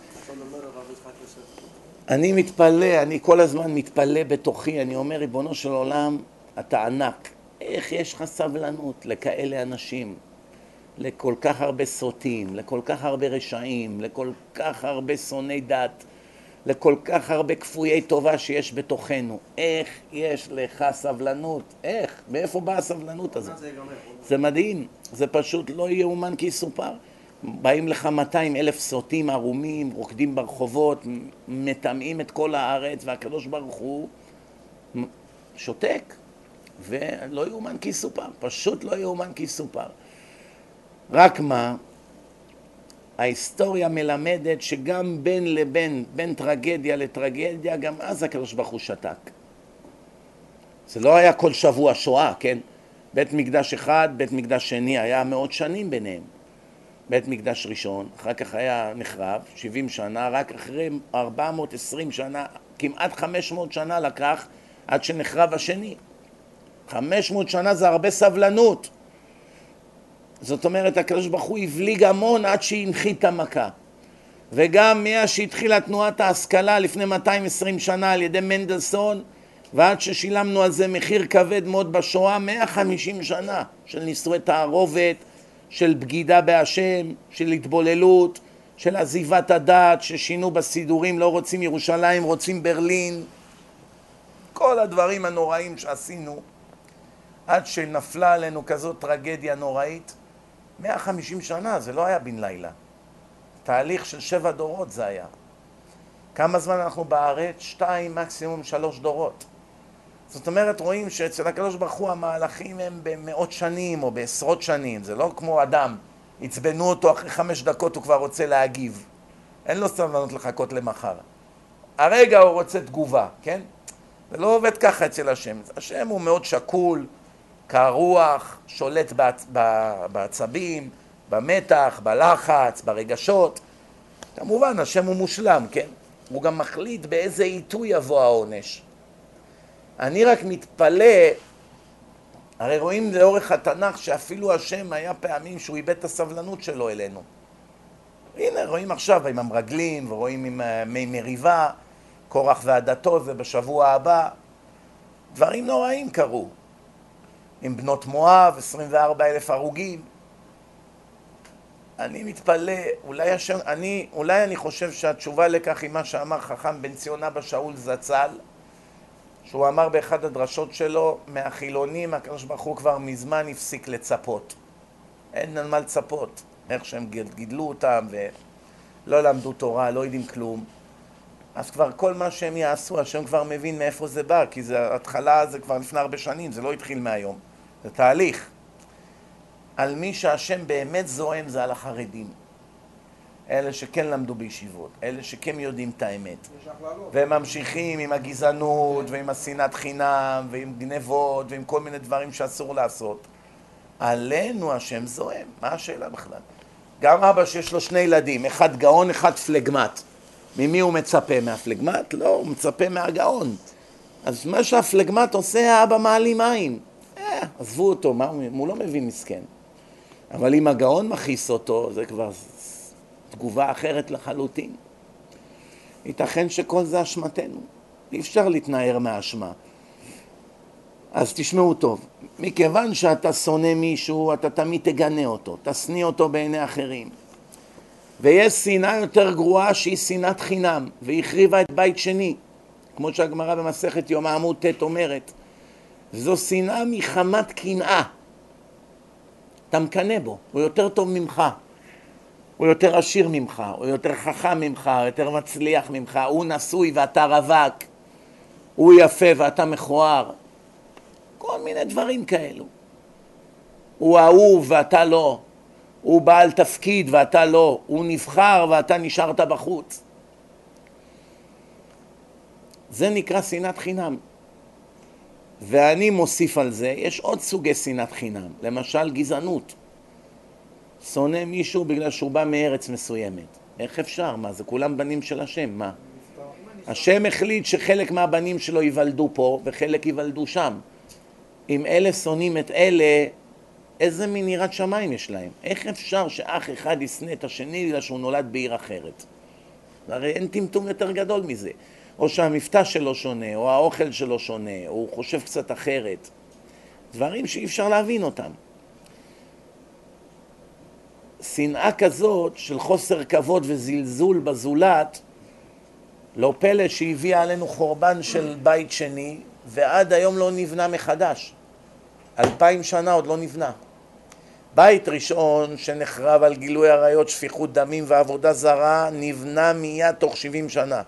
אני מתפלא, אני כל הזמן מתפלא בתוכי, אני אומר, ריבונו של עולם, אתה ענק. איך יש לך סבלנות לכאלה אנשים? לכל כך הרבה סוטים, לכל כך הרבה רשעים, לכל כך הרבה שונאי דת, לכל כך הרבה כפויי טובה שיש בתוכנו. איך יש לך סבלנות? איך? מאיפה באה הסבלנות הזאת? זה מדהים, זה פשוט לא יאומן כי יסופר. באים לך 200 אלף סוטים ערומים, רוקדים ברחובות, מטמאים את כל הארץ, והקדוש ברוך הוא שותק. ולא יאומן כי יסופר, פשוט לא יאומן כי יסופר. רק מה, ההיסטוריה מלמדת שגם בין לבין, בין טרגדיה לטרגדיה, גם אז הקדוש ברוך הוא שתק. זה לא היה כל שבוע שואה, כן? בית מקדש אחד, בית מקדש שני, היה מאות שנים ביניהם. בית מקדש ראשון, אחר כך היה נחרב, 70 שנה, רק אחרי 420 שנה, כמעט 500 שנה לקח עד שנחרב השני. 500 שנה זה הרבה סבלנות. זאת אומרת, הקדוש ברוך הוא הבליג המון עד שהנחית המכה. וגם מאז שהתחילה תנועת ההשכלה לפני 220 שנה על ידי מנדלסון, ועד ששילמנו על זה מחיר כבד מאוד בשואה, 150 שנה של נישואי תערובת, של בגידה בהשם, של התבוללות, של עזיבת הדת, ששינו בסידורים, לא רוצים ירושלים, רוצים ברלין. כל הדברים הנוראים שעשינו עד שנפלה עלינו כזאת טרגדיה נוראית. 150 שנה, זה לא היה בן לילה. תהליך של שבע דורות זה היה. כמה זמן אנחנו בארץ? שתיים, מקסימום שלוש דורות. זאת אומרת, רואים שאצל הקדוש ברוך הוא המהלכים הם במאות שנים או בעשרות שנים, זה לא כמו אדם, עצבנו אותו אחרי חמש דקות הוא כבר רוצה להגיב. אין לו סבלנות לחכות למחר. הרגע הוא רוצה תגובה, כן? זה לא עובד ככה אצל השם. השם הוא מאוד שקול, קר רוח, שולט בעצ... בעצבים, במתח, בלחץ, ברגשות. כמובן, השם הוא מושלם, כן? הוא גם מחליט באיזה עיתוי יבוא העונש. אני רק מתפלא, הרי רואים לאורך התנ"ך שאפילו השם היה פעמים שהוא איבד את הסבלנות שלו אלינו. הנה, רואים עכשיו עם המרגלים, ורואים עם אה, מי מריבה, קורח ועדתו, זה בשבוע הבא. דברים נוראים קרו. עם בנות מואב, 24 אלף הרוגים. אני מתפלא, אולי, השם, אני, אולי אני חושב שהתשובה לכך היא מה שאמר חכם בן ציון אבא שאול זצ"ל, שהוא אמר באחד הדרשות שלו, מהחילונים הקדוש ברוך הוא כבר מזמן הפסיק לצפות. אין על מה לצפות, איך שהם גידלו אותם ולא למדו תורה, לא יודעים כלום. אז כבר כל מה שהם יעשו, השם כבר מבין מאיפה זה בא, כי זה, התחלה זה כבר לפני הרבה שנים, זה לא התחיל מהיום, זה תהליך. על מי שהשם באמת זועם זה על החרדים. אלה שכן למדו בישיבות, אלה שכן יודעים את האמת. והם ממשיכים עם הגזענות ועם השנאת חינם ועם גנבות ועם כל מיני דברים שאסור לעשות. עלינו השם זועם, מה השאלה בכלל? גם אבא שיש לו שני ילדים, אחד גאון, אחד פלגמט. ממי הוא מצפה? מהפלגמט? לא, הוא מצפה מהגאון. אז מה שהפלגמט עושה, האבא מעלים עין. אה, עזבו אותו, מה, הוא לא מבין מסכן. אבל אם הגאון מכעיס אותו, זה כבר תגובה אחרת לחלוטין. ייתכן שכל זה אשמתנו. אי אפשר להתנער מהאשמה. אז תשמעו טוב, מכיוון שאתה שונא מישהו, אתה תמיד תגנה אותו, תשניא אותו בעיני אחרים. ויש שנאה יותר גרועה שהיא שנאת חינם, והיא החריבה את בית שני, כמו שהגמרא במסכת יום העמוד ט' אומרת. זו שנאה מחמת קנאה. אתה מקנא בו, הוא יותר טוב ממך, הוא יותר עשיר ממך, הוא יותר חכם ממך, יותר מצליח ממך, הוא נשוי ואתה רווק, הוא יפה ואתה מכוער, כל מיני דברים כאלו. הוא אהוב ואתה לא, הוא בעל תפקיד ואתה לא, הוא נבחר ואתה נשארת בחוץ. זה נקרא שנאת חינם. ואני מוסיף על זה, יש עוד סוגי שנאת חינם, למשל גזענות. שונא מישהו בגלל שהוא בא מארץ מסוימת. איך אפשר? מה, זה כולם בנים של השם, מה? השם החליט שחלק מהבנים שלו ייוולדו פה וחלק ייוולדו שם. אם אלה שונאים את אלה, איזה מין יראת שמיים יש להם? איך אפשר שאח אחד ישנא את השני בגלל שהוא נולד בעיר אחרת? הרי אין טמטום יותר גדול מזה. או שהמבטא שלו שונה, או האוכל שלו שונה, או הוא חושב קצת אחרת. דברים שאי אפשר להבין אותם. שנאה כזאת של חוסר כבוד וזלזול בזולת, לא פלא שהביאה עלינו חורבן של בית שני, ועד היום לא נבנה מחדש. אלפיים שנה עוד לא נבנה. בית ראשון שנחרב על גילוי עריות, שפיכות דמים ועבודה זרה, נבנה מיד תוך שבעים שנה.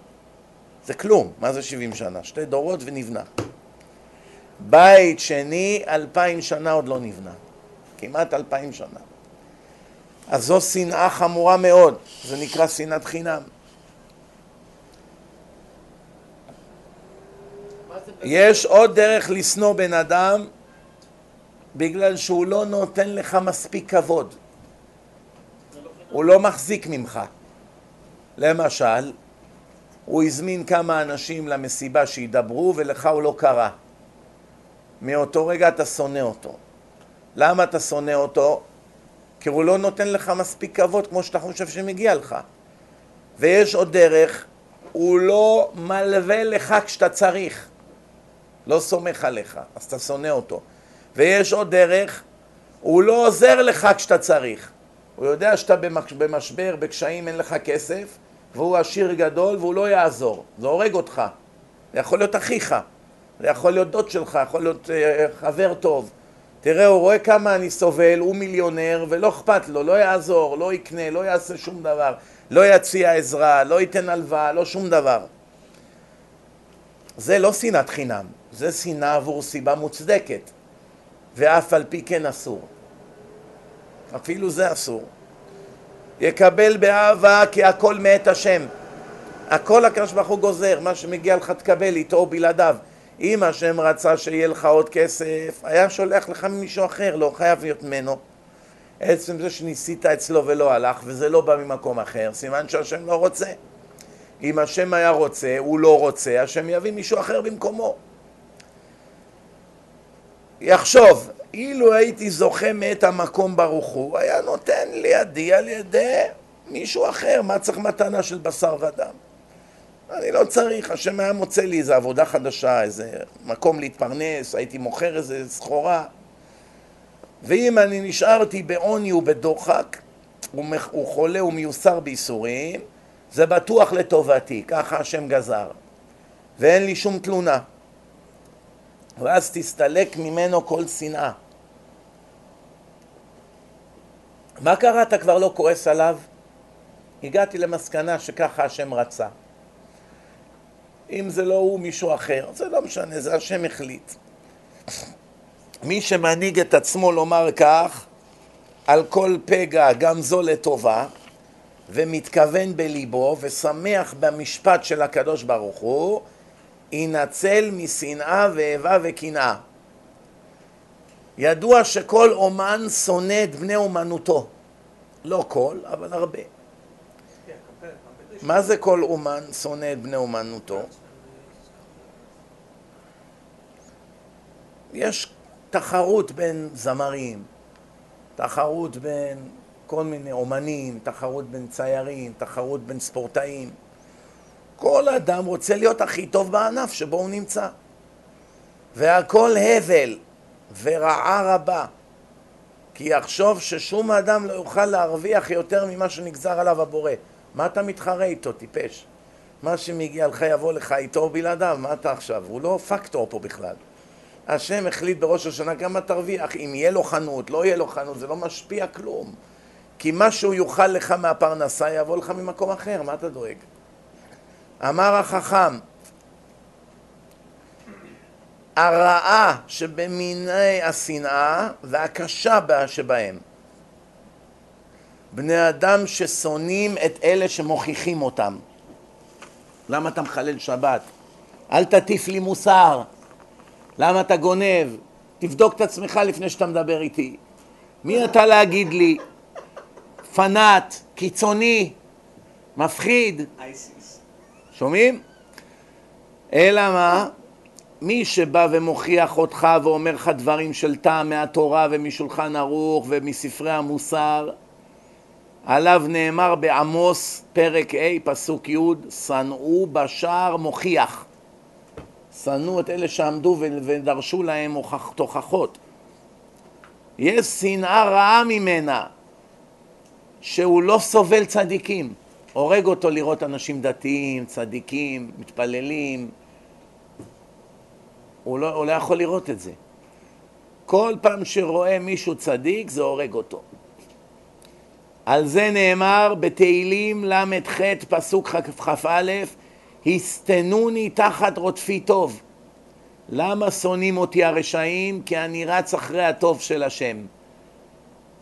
זה כלום, מה זה שבעים שנה? שתי דורות ונבנה. בית שני, אלפיים שנה עוד לא נבנה. כמעט אלפיים שנה. אז זו שנאה חמורה מאוד, זה נקרא שנאת חינם. יש עוד דרך לשנוא בן אדם בגלל שהוא לא נותן לך מספיק כבוד. הוא לא מחזיק ממך. למשל, הוא הזמין כמה אנשים למסיבה שידברו ולך הוא לא קרא. מאותו רגע אתה שונא אותו. למה אתה שונא אותו? כי הוא לא נותן לך מספיק כבוד כמו שאתה חושב שמגיע לך. ויש עוד דרך, הוא לא מלווה לך כשאתה צריך. לא סומך עליך, אז אתה שונא אותו. ויש עוד דרך, הוא לא עוזר לך כשאתה צריך. הוא יודע שאתה במש- במשבר, בקשיים, אין לך כסף, והוא עשיר גדול והוא לא יעזור. זה הורג אותך. זה יכול להיות אחיך, זה יכול להיות דוד שלך, יכול להיות אה, חבר טוב. תראה, הוא רואה כמה אני סובל, הוא מיליונר, ולא אכפת לו, לא יעזור, לא יקנה, לא יעשה שום דבר, לא יציע עזרה, לא ייתן הלוואה, לא שום דבר. זה לא שנאת חינם, זה שנאה עבור סיבה מוצדקת, ואף על פי כן אסור. אפילו זה אסור. יקבל באהבה כי הכל מאת השם. הכל הקדוש ברוך הוא גוזר, מה שמגיע לך תקבל איתו או בלעדיו. אם השם רצה שיהיה לך עוד כסף, היה שולח לך ממישהו אחר, לא חייב להיות ממנו. עצם זה שניסית אצלו ולא הלך, וזה לא בא ממקום אחר, סימן שהשם לא רוצה. אם השם היה רוצה, הוא לא רוצה, השם יביא מישהו אחר במקומו. יחשוב, אילו הייתי זוכה מאת המקום ברוך הוא, היה נותן לידי על ידי מישהו אחר, מה צריך מתנה של בשר ודם? אני לא צריך, השם היה מוצא לי איזו עבודה חדשה, איזה מקום להתפרנס, הייתי מוכר איזה סחורה. ואם אני נשארתי בעוני ובדוחק, הוא הוא חולה ומיוסר בייסורים, זה בטוח לטובתי, ככה השם גזר. ואין לי שום תלונה. ואז תסתלק ממנו כל שנאה. מה קרה? אתה כבר לא כועס עליו? הגעתי למסקנה שככה השם רצה. אם זה לא הוא, מישהו אחר, זה לא משנה, זה השם החליט. מי שמנהיג את עצמו לומר כך, על כל פגע, גם זו לטובה, ומתכוון בליבו, ושמח במשפט של הקדוש ברוך הוא, יינצל משנאה ואיבה וקנאה. ידוע שכל אומן שונא את בני אומנותו. לא כל, אבל הרבה. מה זה כל אומן שונא את בני אומנותו? יש תחרות בין זמרים, תחרות בין כל מיני אומנים, תחרות בין ציירים, תחרות בין ספורטאים. כל אדם רוצה להיות הכי טוב בענף שבו הוא נמצא. והכל הבל ורעה רבה. כי יחשוב ששום אדם לא יוכל להרוויח יותר ממה שנגזר עליו הבורא. מה אתה מתחרה איתו, טיפש? מה שמגיע לך יבוא לך איתו או בלעדיו, מה אתה עכשיו? הוא לא פקטור פה בכלל. השם החליט בראש השנה כמה תרוויח, אם יהיה לו חנות, לא יהיה לו חנות, זה לא משפיע כלום. כי מה שהוא יוכל לך מהפרנסה יבוא לך ממקום אחר, מה אתה דואג? אמר החכם, הרעה שבמיני השנאה והקשה בה שבהם. בני אדם ששונאים את אלה שמוכיחים אותם. למה אתה מחלל שבת? אל תטיף לי מוסר. למה אתה גונב? תבדוק את עצמך לפני שאתה מדבר איתי. מי אתה להגיד לי? פנאט, קיצוני, מפחיד. אייסיס. שומעים? אלא מה? מי שבא ומוכיח אותך ואומר לך דברים של טעם מהתורה ומשולחן ערוך ומספרי המוסר, עליו נאמר בעמוס פרק ה' פסוק י' שנאו בשער מוכיח. שנאו את אלה שעמדו ודרשו להם תוכחות. יש שנאה רעה ממנה. שהוא לא סובל צדיקים. הורג אותו לראות אנשים דתיים, צדיקים, מתפללים. הוא לא, הוא לא יכול לראות את זה. כל פעם שרואה מישהו צדיק זה הורג אותו. על זה נאמר בתהילים ל"ח פסוק כ"א הסתנוני תחת רודפי טוב. למה שונאים אותי הרשעים? כי אני רץ אחרי הטוב של השם.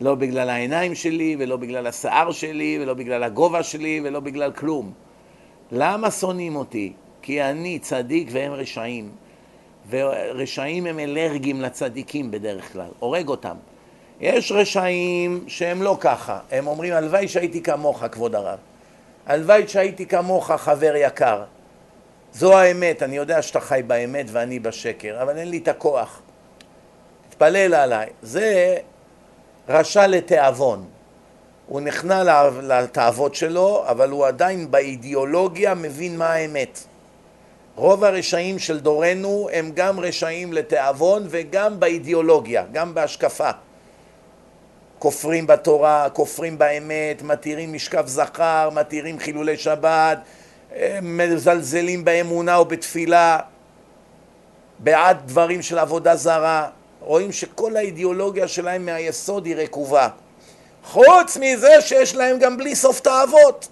לא בגלל העיניים שלי, ולא בגלל השיער שלי, ולא בגלל הגובה שלי, ולא בגלל כלום. למה שונאים אותי? כי אני צדיק והם רשעים. ורשעים הם אלרגיים לצדיקים בדרך כלל, הורג אותם. יש רשעים שהם לא ככה, הם אומרים הלוואי שהייתי כמוך כבוד הרב, הלוואי שהייתי כמוך חבר יקר. זו האמת, אני יודע שאתה חי באמת ואני בשקר, אבל אין לי את הכוח. תתפלל עליי. זה רשע לתיאבון. הוא נכנע לתאוות שלו, אבל הוא עדיין באידיאולוגיה מבין מה האמת. רוב הרשעים של דורנו הם גם רשעים לתיאבון וגם באידיאולוגיה, גם בהשקפה. כופרים בתורה, כופרים באמת, מתירים משכב זכר, מתירים חילולי שבת, מזלזלים באמונה ובתפילה, בעד דברים של עבודה זרה, רואים שכל האידיאולוגיה שלהם מהיסוד היא רקובה. חוץ מזה שיש להם גם בלי סוף תאוות.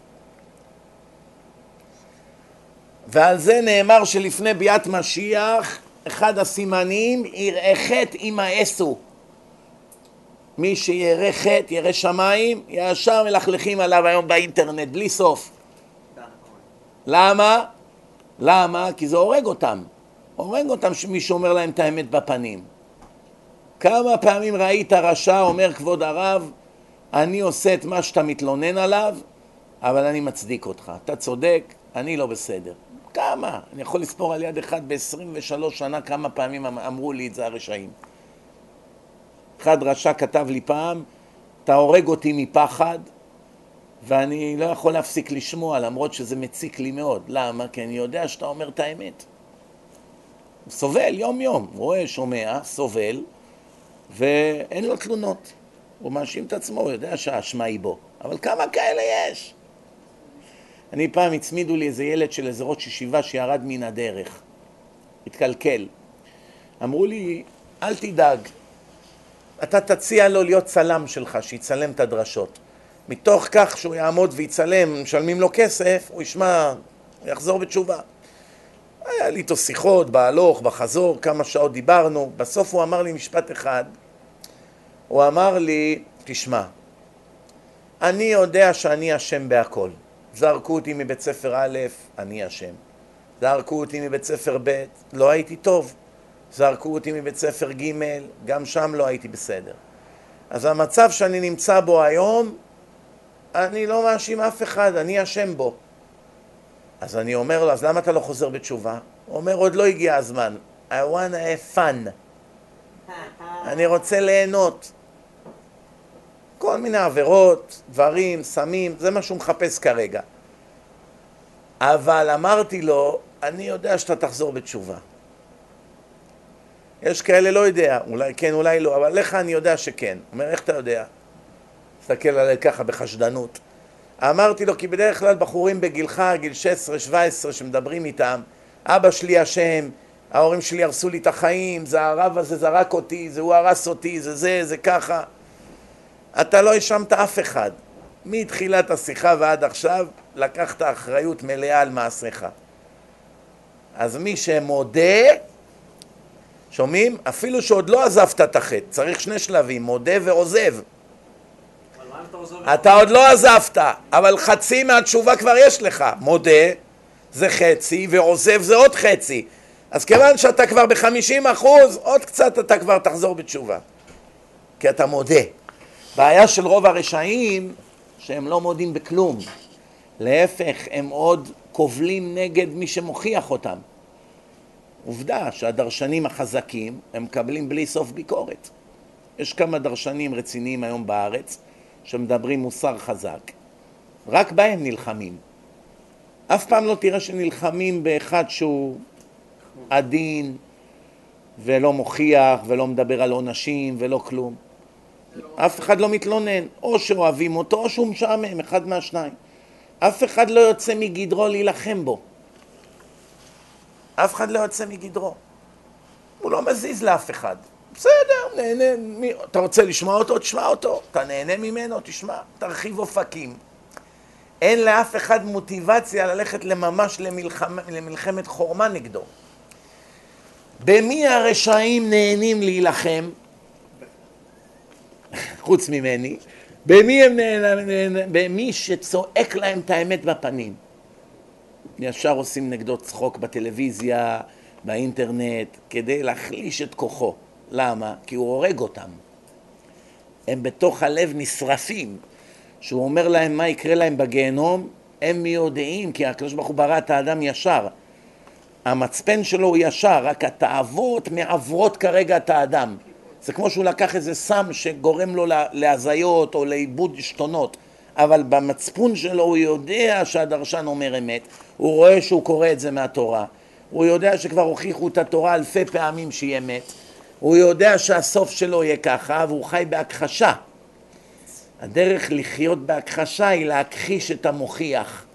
ועל זה נאמר שלפני ביאת משיח, אחד הסימנים, יראה חטא ימאסו. מי שירא חטא, ירא שמיים, ישר מלכלכים עליו היום באינטרנט, בלי סוף. למה? למה? כי זה הורג אותם. הורג אותם שמי שאומר להם את האמת בפנים. כמה פעמים ראית רשע אומר כבוד הרב, אני עושה את מה שאתה מתלונן עליו, אבל אני מצדיק אותך. אתה צודק, אני לא בסדר. כמה? אני יכול לספור על יד אחד ב-23 שנה כמה פעמים אמ- אמרו לי את זה הרשעים. אחד רשע כתב לי פעם, אתה הורג אותי מפחד, ואני לא יכול להפסיק לשמוע, למרות שזה מציק לי מאוד. למה? כי אני יודע שאתה אומר את האמת. סובל יום-יום, רואה, שומע, סובל, ואין לו תלונות. הוא מאשים את עצמו, הוא יודע שהאשמה היא בו. אבל כמה כאלה יש? אני פעם הצמידו לי איזה ילד של איזה ראש ישיבה שירד מן הדרך, התקלקל. אמרו לי, אל תדאג, אתה תציע לו להיות צלם שלך, שיצלם את הדרשות. מתוך כך שהוא יעמוד ויצלם, משלמים לו כסף, הוא ישמע, הוא יחזור בתשובה. היה לי איתו שיחות, בהלוך, בחזור, כמה שעות דיברנו, בסוף הוא אמר לי משפט אחד, הוא אמר לי, תשמע, אני יודע שאני אשם בהכל. זרקו אותי מבית ספר א', אני אשם. זרקו אותי מבית ספר ב', לא הייתי טוב. זרקו אותי מבית ספר ג', גם שם לא הייתי בסדר. אז המצב שאני נמצא בו היום, אני לא מאשים אף אחד, אני אשם בו. אז אני אומר לו, אז למה אתה לא חוזר בתשובה? הוא אומר, עוד לא הגיע הזמן. I want to have fun. אני רוצה ליהנות. כל מיני עבירות, דברים, סמים, זה מה שהוא מחפש כרגע. אבל אמרתי לו, אני יודע שאתה תחזור בתשובה. יש כאלה לא יודע, אולי כן, אולי לא, אבל לך אני יודע שכן. הוא אומר, איך אתה יודע? מסתכל עליי ככה בחשדנות. אמרתי לו, כי בדרך כלל בחורים בגילך, גיל 16-17, שמדברים איתם, אבא שלי אשם, ההורים שלי הרסו לי את החיים, זה הרב הזה זרק אותי, זה הוא הרס אותי, זה זה, זה ככה. אתה לא האשמת אף אחד. מתחילת השיחה ועד עכשיו לקחת אחריות מלאה על מעשיך. אז מי שמודה, שומעים? אפילו שעוד לא עזבת את החטא, צריך שני שלבים, מודה ועוזב. אתה עוד לא עזבת, אבל חצי מהתשובה כבר יש לך. מודה זה חצי ועוזב זה עוד חצי. אז כיוון שאתה כבר בחמישים אחוז, עוד קצת אתה כבר תחזור בתשובה. כי אתה מודה. בעיה של רוב הרשעים, שהם לא מודים בכלום. להפך, הם עוד קובלים נגד מי שמוכיח אותם. עובדה שהדרשנים החזקים, הם מקבלים בלי סוף ביקורת. יש כמה דרשנים רציניים היום בארץ, שמדברים מוסר חזק. רק בהם נלחמים. אף פעם לא תראה שנלחמים באחד שהוא עדין ולא מוכיח ולא מדבר על עונשים ולא כלום. אף אחד לא מתלונן. או שאוהבים אותו או שהוא משעמם, אחד מהשניים. אף אחד לא יוצא מגדרו להילחם בו. אף אחד לא יוצא מגדרו. הוא לא מזיז לאף אחד. בסדר, נהנה, מי, אתה רוצה לשמוע אותו, תשמע אותו. אתה נהנה ממנו, תשמע, תרחיב אופקים. אין לאף אחד מוטיבציה ללכת לממש למלחמה, למלחמת חורמה נגדו. במי הרשעים נהנים להילחם? חוץ ממני. במי הם נהנים? במי שצועק להם את האמת בפנים. ישר עושים נגדו צחוק בטלוויזיה, באינטרנט, כדי להחליש את כוחו. למה? כי הוא הורג אותם. הם בתוך הלב נשרפים. שהוא אומר להם מה יקרה להם בגיהנום, הם יודעים, כי הקדוש ברוך הוא ברא את האדם ישר. המצפן שלו הוא ישר, רק התאוות מעברות כרגע את האדם. זה כמו שהוא לקח איזה סם שגורם לו להזיות או לאיבוד עשתונות, אבל במצפון שלו הוא יודע שהדרשן אומר אמת, הוא רואה שהוא קורא את זה מהתורה, הוא יודע שכבר הוכיחו את התורה אלפי פעמים שהיא אמת, הוא יודע שהסוף שלו יהיה ככה, והוא חי בהכחשה. הדרך לחיות בהכחשה היא להכחיש את המוכיח.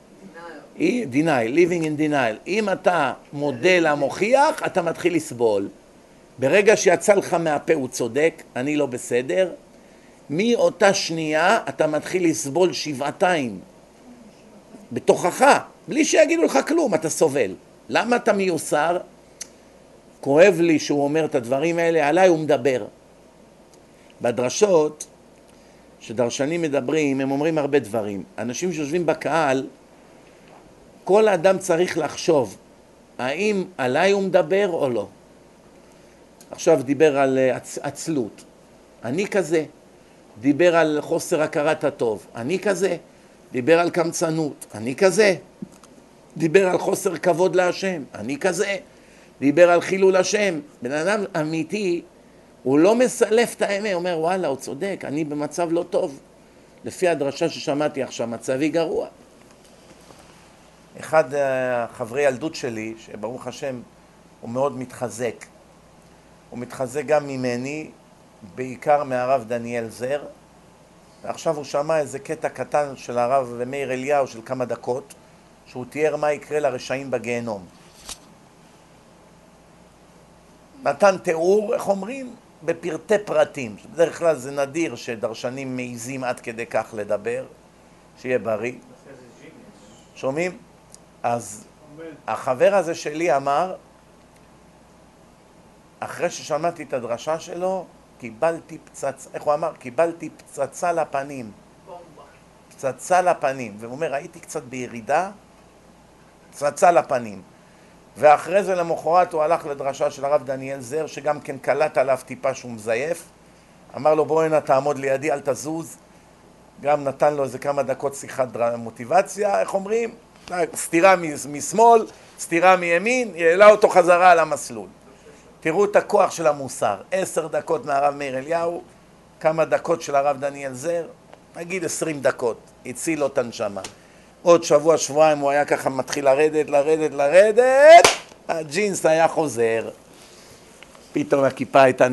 denial, living in denial. אם אתה מודה למוכיח, אתה מתחיל לסבול. ברגע שיצא לך מהפה הוא צודק, אני לא בסדר, מאותה שנייה אתה מתחיל לסבול שבעתיים. בתוכך, בלי שיגידו לך כלום, אתה סובל. למה אתה מיוסר? כואב לי שהוא אומר את הדברים האלה, עליי הוא מדבר. בדרשות שדרשנים מדברים, הם אומרים הרבה דברים. אנשים שיושבים בקהל, כל אדם צריך לחשוב האם עליי הוא מדבר או לא. עכשיו דיבר על אה, עצ... עצלות, אני כזה. דיבר על חוסר הכרת הטוב, אני כזה. דיבר על קמצנות, אני כזה. דיבר על חוסר כבוד להשם, אני כזה. דיבר על חילול השם. בן אדם אמיתי הוא לא מסלף את האמת, הוא אומר וואלה הוא צודק, אני במצב לא טוב. לפי הדרשה ששמעתי עכשיו, מצבי גרוע. אחד אה, ילדות שלי, שברוך השם הוא מאוד מתחזק, הוא מתחזק גם ממני, בעיקר מהרב דניאל זר, ועכשיו הוא שמע איזה קטע קטן של הרב מאיר אליהו של כמה דקות, שהוא תיאר מה יקרה לרשעים בגיהנום. נתן תיאור, איך אומרים? בפרטי פרטים. בדרך כלל זה נדיר שדרשנים מעיזים עד כדי כך לדבר, שיהיה בריא. שומעים? אז החבר הזה שלי אמר, אחרי ששמעתי את הדרשה שלו, קיבלתי פצצה, איך הוא אמר? קיבלתי פצצה לפנים. פצצה לפנים. והוא אומר, הייתי קצת בירידה, פצצה לפנים. ואחרי זה למחרת הוא הלך לדרשה של הרב דניאל זר, שגם כן קלט עליו טיפה שהוא מזייף. אמר לו, בוא הנה תעמוד לידי, אל תזוז. גם נתן לו איזה כמה דקות שיחת מוטיבציה, איך אומרים? סטירה משמאל, סטירה מימין, העלה אותו חזרה על המסלול. תראו את הכוח של המוסר. עשר דקות מהרב מאיר אליהו, כמה דקות של הרב דניאל זר, נגיד עשרים דקות, הציל לו את הנשמה. עוד שבוע, שבועיים הוא היה ככה מתחיל לרדת, לרדת, לרדת, הג'ינס היה חוזר. פתאום הכיפה הייתה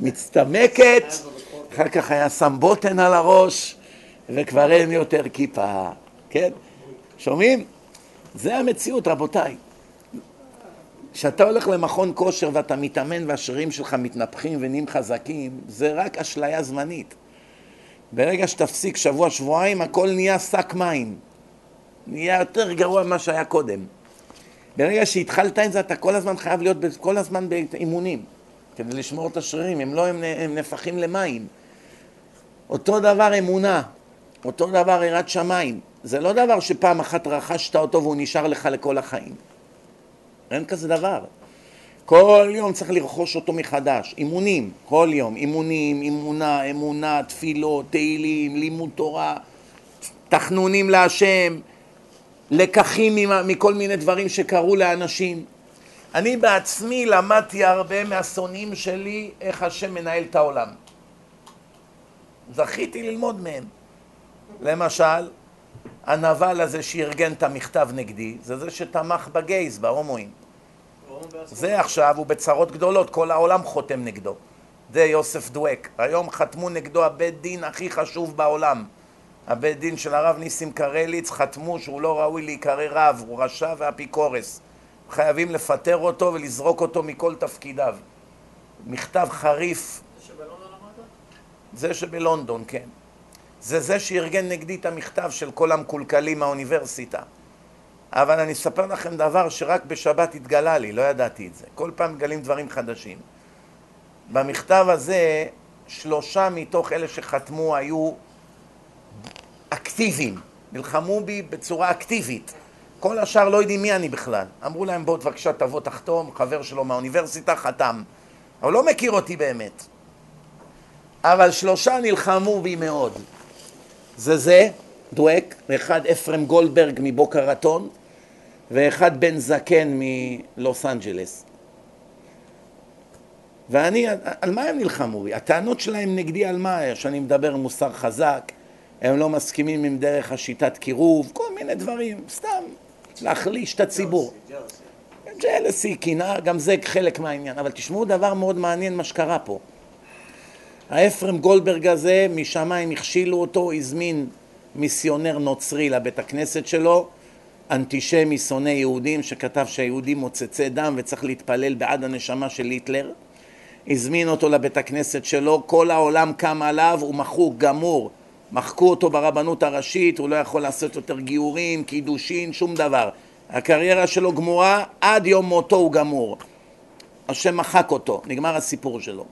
מצטמקת, אחר כך היה שם בוטן על הראש, וכבר אין יותר כיפה, כן? שומעים? זה המציאות, רבותיי. כשאתה הולך למכון כושר ואתה מתאמן והשרירים שלך מתנפחים ונהיים חזקים, זה רק אשליה זמנית. ברגע שתפסיק שבוע, שבועיים, הכל נהיה שק מים. נהיה יותר גרוע ממה שהיה קודם. ברגע שהתחלת עם זה, אתה כל הזמן חייב להיות כל הזמן באימונים, כדי לשמור את השרירים, הם לא, הם, הם נפחים למים. אותו דבר אמונה, אותו דבר יראת שמיים. זה לא דבר שפעם אחת רכשת אותו והוא נשאר לך לכל החיים. אין כזה דבר. כל יום צריך לרכוש אותו מחדש, אימונים, כל יום, אימונים, אימונה, אמונה, תפילות, תהילים, לימוד תורה, תחנונים להשם, לקחים מכל מיני דברים שקרו לאנשים. אני בעצמי למדתי הרבה מהשונאים שלי איך השם מנהל את העולם. זכיתי ללמוד מהם. למשל, הנבל הזה שארגן את המכתב נגדי, זה זה שתמך בגייז, בהומואים. זה עכשיו, הוא בצרות גדולות, כל העולם חותם נגדו. זה יוסף דואק. היום חתמו נגדו הבית דין הכי חשוב בעולם. הבית דין של הרב ניסים קרליץ חתמו שהוא לא ראוי להיקרא רב, הוא רשע ואפיקורס. חייבים לפטר אותו ולזרוק אותו מכל תפקידיו. מכתב חריף, זה שבלונדון אמרת? זה שבלונדון, כן. זה זה שארגן נגדי את המכתב של כל המקולקלים מהאוניברסיטה. אבל אני אספר לכם דבר שרק בשבת התגלה לי, לא ידעתי את זה. כל פעם מגלים דברים חדשים. במכתב הזה, שלושה מתוך אלה שחתמו היו אקטיביים, נלחמו בי בצורה אקטיבית. כל השאר לא יודעים מי אני בכלל. אמרו להם, בוא בבקשה תבוא תחתום, חבר שלו מהאוניברסיטה חתם. אבל לא מכיר אותי באמת. אבל שלושה נלחמו בי מאוד. זה זה, דואק, ואחד אפרם גולדברג מבוקה רטון, ואחד בן זקן מלוס אנג'לס. ואני, על מה הם נלחמו? הטענות שלהם נגדי על מה? שאני מדבר מוסר חזק, הם לא מסכימים עם דרך השיטת קירוב, כל מיני דברים, סתם להחליש את הציבור. ג'לסי, קנאה, גם זה חלק מהעניין. אבל תשמעו דבר מאוד מעניין מה שקרה פה. האפרם גולדברג הזה, משמיים הכשילו אותו, הזמין מיסיונר נוצרי לבית הכנסת שלו, אנטישמי שונא יהודים שכתב שהיהודים מוצצי דם וצריך להתפלל בעד הנשמה של היטלר. הזמין אותו לבית הכנסת שלו, כל העולם קם עליו, הוא מחוק, גמור. מחקו אותו ברבנות הראשית, הוא לא יכול לעשות יותר גיורים, קידושין, שום דבר. הקריירה שלו גמורה, עד יום מותו הוא גמור. השם מחק אותו, נגמר הסיפור שלו.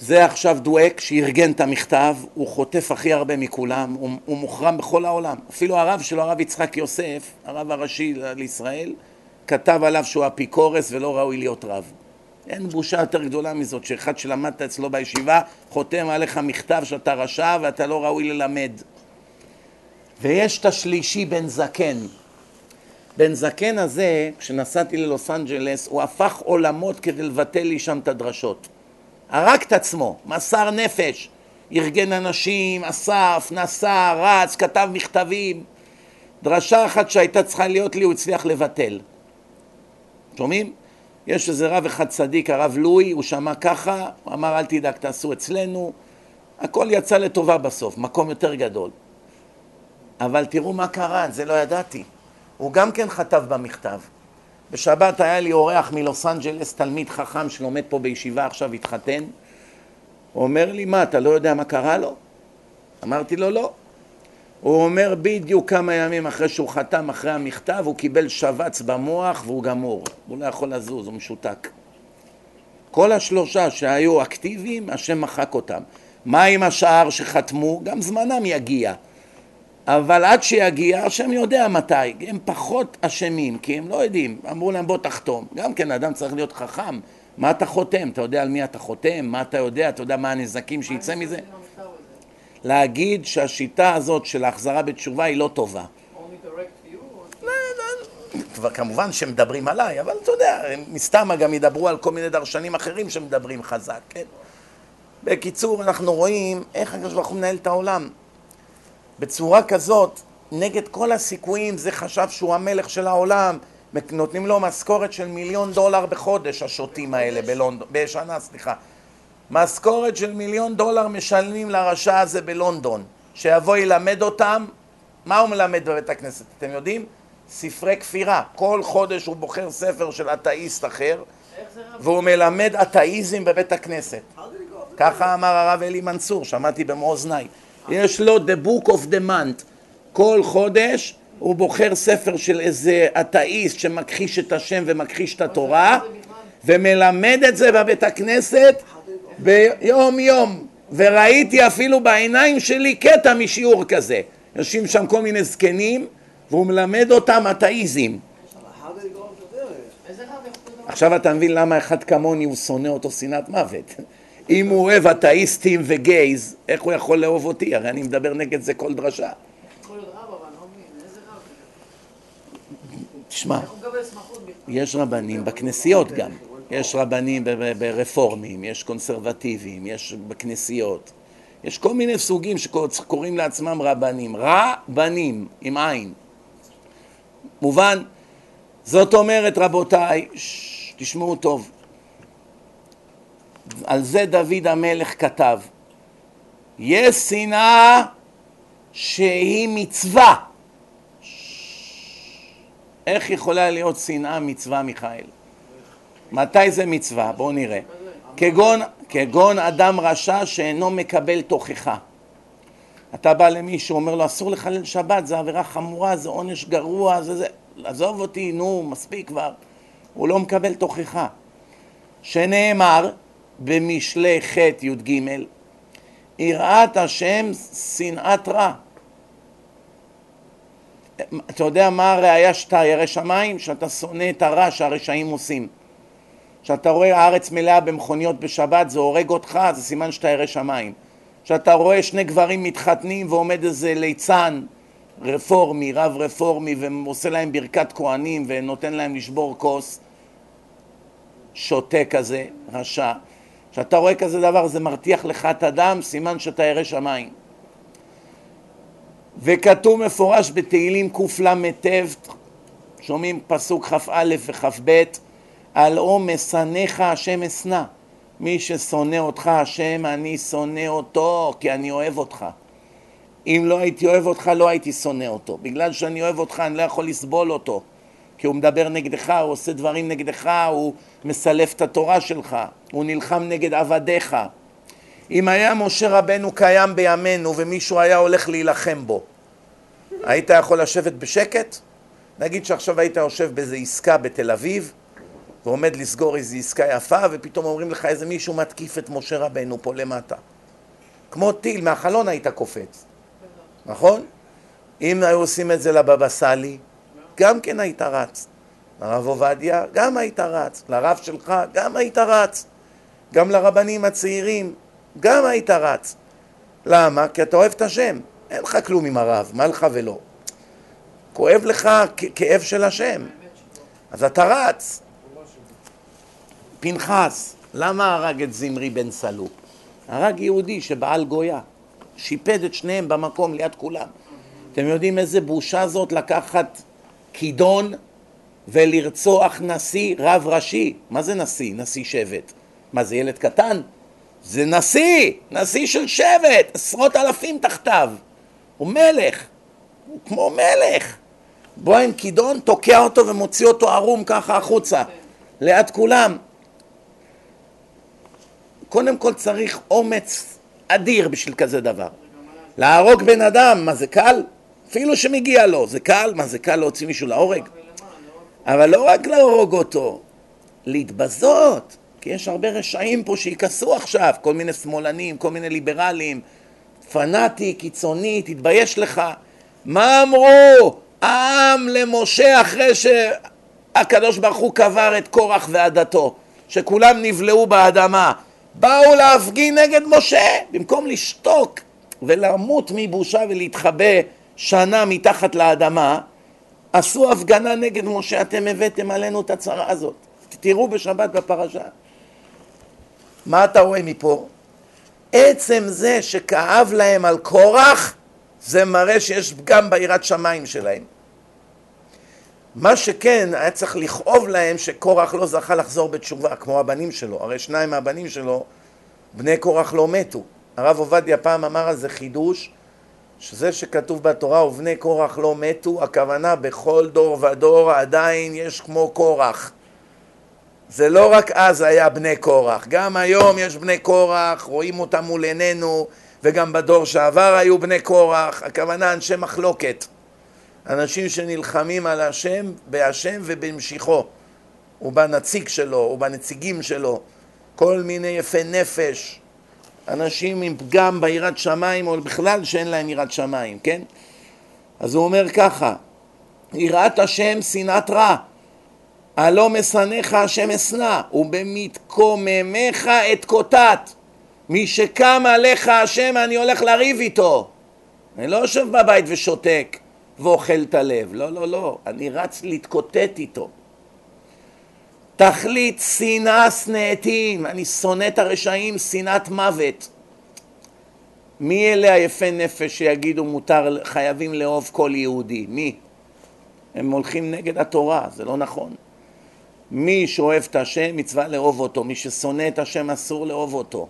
זה עכשיו דואק שארגן את המכתב, הוא חוטף הכי הרבה מכולם, הוא, הוא מוחרם בכל העולם. אפילו הרב שלו, הרב יצחק יוסף, הרב הראשי לישראל, כתב עליו שהוא אפיקורס ולא ראוי להיות רב. אין בושה יותר גדולה מזאת שאחד שלמדת אצלו בישיבה חותם עליך מכתב שאתה רשע ואתה לא ראוי ללמד. ויש את השלישי בן זקן. בן זקן הזה, כשנסעתי ללוס אנג'לס, הוא הפך עולמות כדי לבטל לי שם את הדרשות. הרג את עצמו, מסר נפש, ארגן אנשים, אסף, נסע, רץ, כתב מכתבים. דרשה אחת שהייתה צריכה להיות לי, הוא הצליח לבטל. שומעים? יש איזה רב אחד צדיק, הרב לואי, הוא שמע ככה, הוא אמר אל תדאג תעשו אצלנו, הכל יצא לטובה בסוף, מקום יותר גדול. אבל תראו מה קרה, זה לא ידעתי. הוא גם כן כתב במכתב. בשבת היה לי אורח מלוס אנג'לס, תלמיד חכם שלומד פה בישיבה עכשיו, התחתן. הוא אומר לי, מה, אתה לא יודע מה קרה לו? אמרתי לו, לא. הוא אומר בדיוק כמה ימים אחרי שהוא חתם אחרי המכתב, הוא קיבל שבץ במוח והוא גמור. הוא לא יכול לזוז, הוא משותק. כל השלושה שהיו אקטיביים, השם מחק אותם. מה עם השאר שחתמו? גם זמנם יגיע. אבל עד שיגיע, השם יודע מתי. הם פחות אשמים, כי הם לא יודעים. אמרו להם בוא תחתום. גם כן, אדם צריך להיות חכם. מה אתה חותם? אתה יודע על מי אתה חותם? מה אתה יודע? אתה יודע מה הנזקים שיצא מזה? להגיד שהשיטה הזאת של ההחזרה בתשובה היא לא טובה. Or- לא, לא, כבר כמובן שמדברים עליי, אבל אתה יודע, הם מסתם גם ידברו על כל מיני דרשנים אחרים שמדברים חזק, כן? בקיצור, אנחנו רואים איך הקדוש ברוך הוא מנהל את העולם. בצורה כזאת, נגד כל הסיכויים, זה חשב שהוא המלך של העולם, נותנים לו משכורת של מיליון דולר בחודש, השוטים האלה בלונדון, בשנה, סליחה. משכורת של מיליון דולר משלמים לרשע הזה בלונדון, שיבוא ילמד אותם, מה הוא מלמד בבית הכנסת, אתם יודעים? ספרי כפירה. כל חודש הוא בוחר ספר של אתאיסט אחר? והוא מלמד אתאיזם בבית הכנסת. ככה אמר הרב אלי מנסור, שמעתי במו אוזניי. יש לו The Book of the Month. כל חודש הוא בוחר ספר של איזה אתאיסט שמכחיש את השם ומכחיש את התורה, ומלמד את זה בבית הכנסת ביום יום. וראיתי אפילו בעיניים שלי קטע משיעור כזה. יושבים שם כל מיני זקנים, והוא מלמד אותם אתאיזם. עכשיו אתה מבין למה אחד כמוני הוא שונא אותו שנאת מוות. אם הוא אוהב אתאיסטים וגייז, איך הוא יכול לאהוב אותי? הרי אני מדבר נגד זה כל דרשה. לא? תשמע, בכלל? יש רבנים בכנסיות גם. יש רבנים ברפורמים, יש קונסרבטיבים, יש בכנסיות. יש כל מיני סוגים שקוראים לעצמם רבנים. רבנים, עם עין. מובן? זאת אומרת, רבותיי, ש- תשמעו טוב. על זה דוד המלך כתב, יש שנאה שהיא מצווה. איך יכולה להיות שנאה מצווה, מיכאל? מתי זה מצווה? בואו נראה. כגון, כגון אדם רשע שאינו מקבל תוכחה. אתה בא למישהו, אומר לו, אסור לחלל שבת, זה עבירה חמורה, זה עונש גרוע, זה זה. עזוב אותי, נו, מספיק כבר. הוא לא מקבל תוכחה. שנאמר במשלי ח' י"ג, יראת השם שנאת רע. אתה יודע מה הראייה שאתה ירא שמיים? שאתה שונא את הרע שהרשעים עושים. כשאתה רואה הארץ מלאה במכוניות בשבת זה הורג אותך, זה סימן שאתה ירא שמיים. כשאתה רואה שני גברים מתחתנים ועומד איזה ליצן רפורמי, רב רפורמי, ועושה להם ברכת כהנים ונותן להם לשבור כוס, שותה כזה, רשע. כשאתה רואה כזה דבר זה מרתיח לך את הדם, סימן שאתה ירא שמיים. וכתוב מפורש בתהילים קל"ט, שומעים פסוק כ"א וכ"ב, על עום משנאיך השם אשנא. מי ששונא אותך השם, אני שונא אותו, כי אני אוהב אותך. אם לא הייתי אוהב אותך, לא הייתי שונא אותו. בגלל שאני אוהב אותך, אני לא יכול לסבול אותו. כי הוא מדבר נגדך, הוא עושה דברים נגדך, הוא מסלף את התורה שלך, הוא נלחם נגד עבדיך. אם היה משה רבנו קיים בימינו ומישהו היה הולך להילחם בו, היית יכול לשבת בשקט? נגיד שעכשיו היית יושב באיזה עסקה בתל אביב ועומד לסגור איזו עסקה יפה ופתאום אומרים לך איזה מישהו מתקיף את משה רבנו פה למטה. כמו טיל, מהחלון היית קופץ, נכון? אם היו עושים את זה לבבא סאלי, גם כן היית רץ. לרב עובדיה, גם היית רץ. לרב שלך, גם היית רץ. גם לרבנים הצעירים, גם היית רץ. למה? כי אתה אוהב את השם. אין לך כלום עם הרב, מה לך ולא? כואב לך כאב של השם. אז אתה רץ. פנחס, למה הרג את זמרי בן סלו? הרג יהודי שבעל גויה. שיפד את שניהם במקום ליד כולם. אתם יודעים איזה בושה זאת לקחת כידון ולרצוח נשיא רב ראשי. מה זה נשיא? נשיא שבט. מה זה ילד קטן? זה נשיא, נשיא של שבט, עשרות אלפים תחתיו. הוא מלך, הוא כמו מלך. בוא עם כידון, תוקע אותו ומוציא אותו ערום ככה החוצה, ליד כולם. קודם כל צריך אומץ אדיר בשביל כזה דבר. להרוג בן אדם, מה זה קל? אפילו שמגיע לו, זה קל? מה זה קל להוציא מישהו להורג? אבל לא רק להרוג אותו, להתבזות, כי יש הרבה רשעים פה שיכעסו עכשיו, כל מיני שמאלנים, כל מיני ליברלים, פנאטי, קיצוני, תתבייש לך. מה אמרו העם למשה אחרי שהקדוש ברוך הוא קבר את קורח ועדתו, שכולם נבלעו באדמה? באו להפגין נגד משה, במקום לשתוק ולמות מבושה ולהתחבא שנה מתחת לאדמה, עשו הפגנה נגד משה, אתם הבאתם עלינו את הצרה הזאת. תראו בשבת בפרשה. מה אתה רואה מפה? עצם זה שכאב להם על קורח, זה מראה שיש פגם ביראת שמיים שלהם. מה שכן, היה צריך לכאוב להם שקורח לא זכה לחזור בתשובה, כמו הבנים שלו. הרי שניים מהבנים שלו, בני קורח לא מתו. הרב עובדיה פעם אמר על זה חידוש, שזה שכתוב בתורה ובני קורח לא מתו, הכוונה בכל דור ודור עדיין יש כמו קורח. זה לא רק אז היה בני קורח, גם היום יש בני קורח, רואים אותם מול עינינו, וגם בדור שעבר היו בני קורח, הכוונה אנשי מחלוקת. אנשים שנלחמים על השם, בהשם ובמשיכו, ובנציג שלו, ובנציגים שלו, כל מיני יפי נפש, אנשים עם פגם ביראת שמיים, או בכלל שאין להם יראת שמיים, כן? אז הוא אומר ככה, יראת השם שנאת רע, הלא משנאיך השם אשנא, ובמתקוממיך את קוטט. מי שקם עליך השם אני הולך לריב איתו. אני לא יושב בבית ושותק ואוכל את הלב, לא, לא, לא, אני רץ להתקוטט איתו. תכלית שנאה שנאתים, אני שונא את הרשעים, שנאת מוות. מי אלה היפי נפש שיגידו מותר, חייבים לאהוב כל יהודי? מי? הם הולכים נגד התורה, זה לא נכון. מי שאוהב את השם מצווה לאהוב אותו, מי ששונא את השם אסור לאהוב אותו,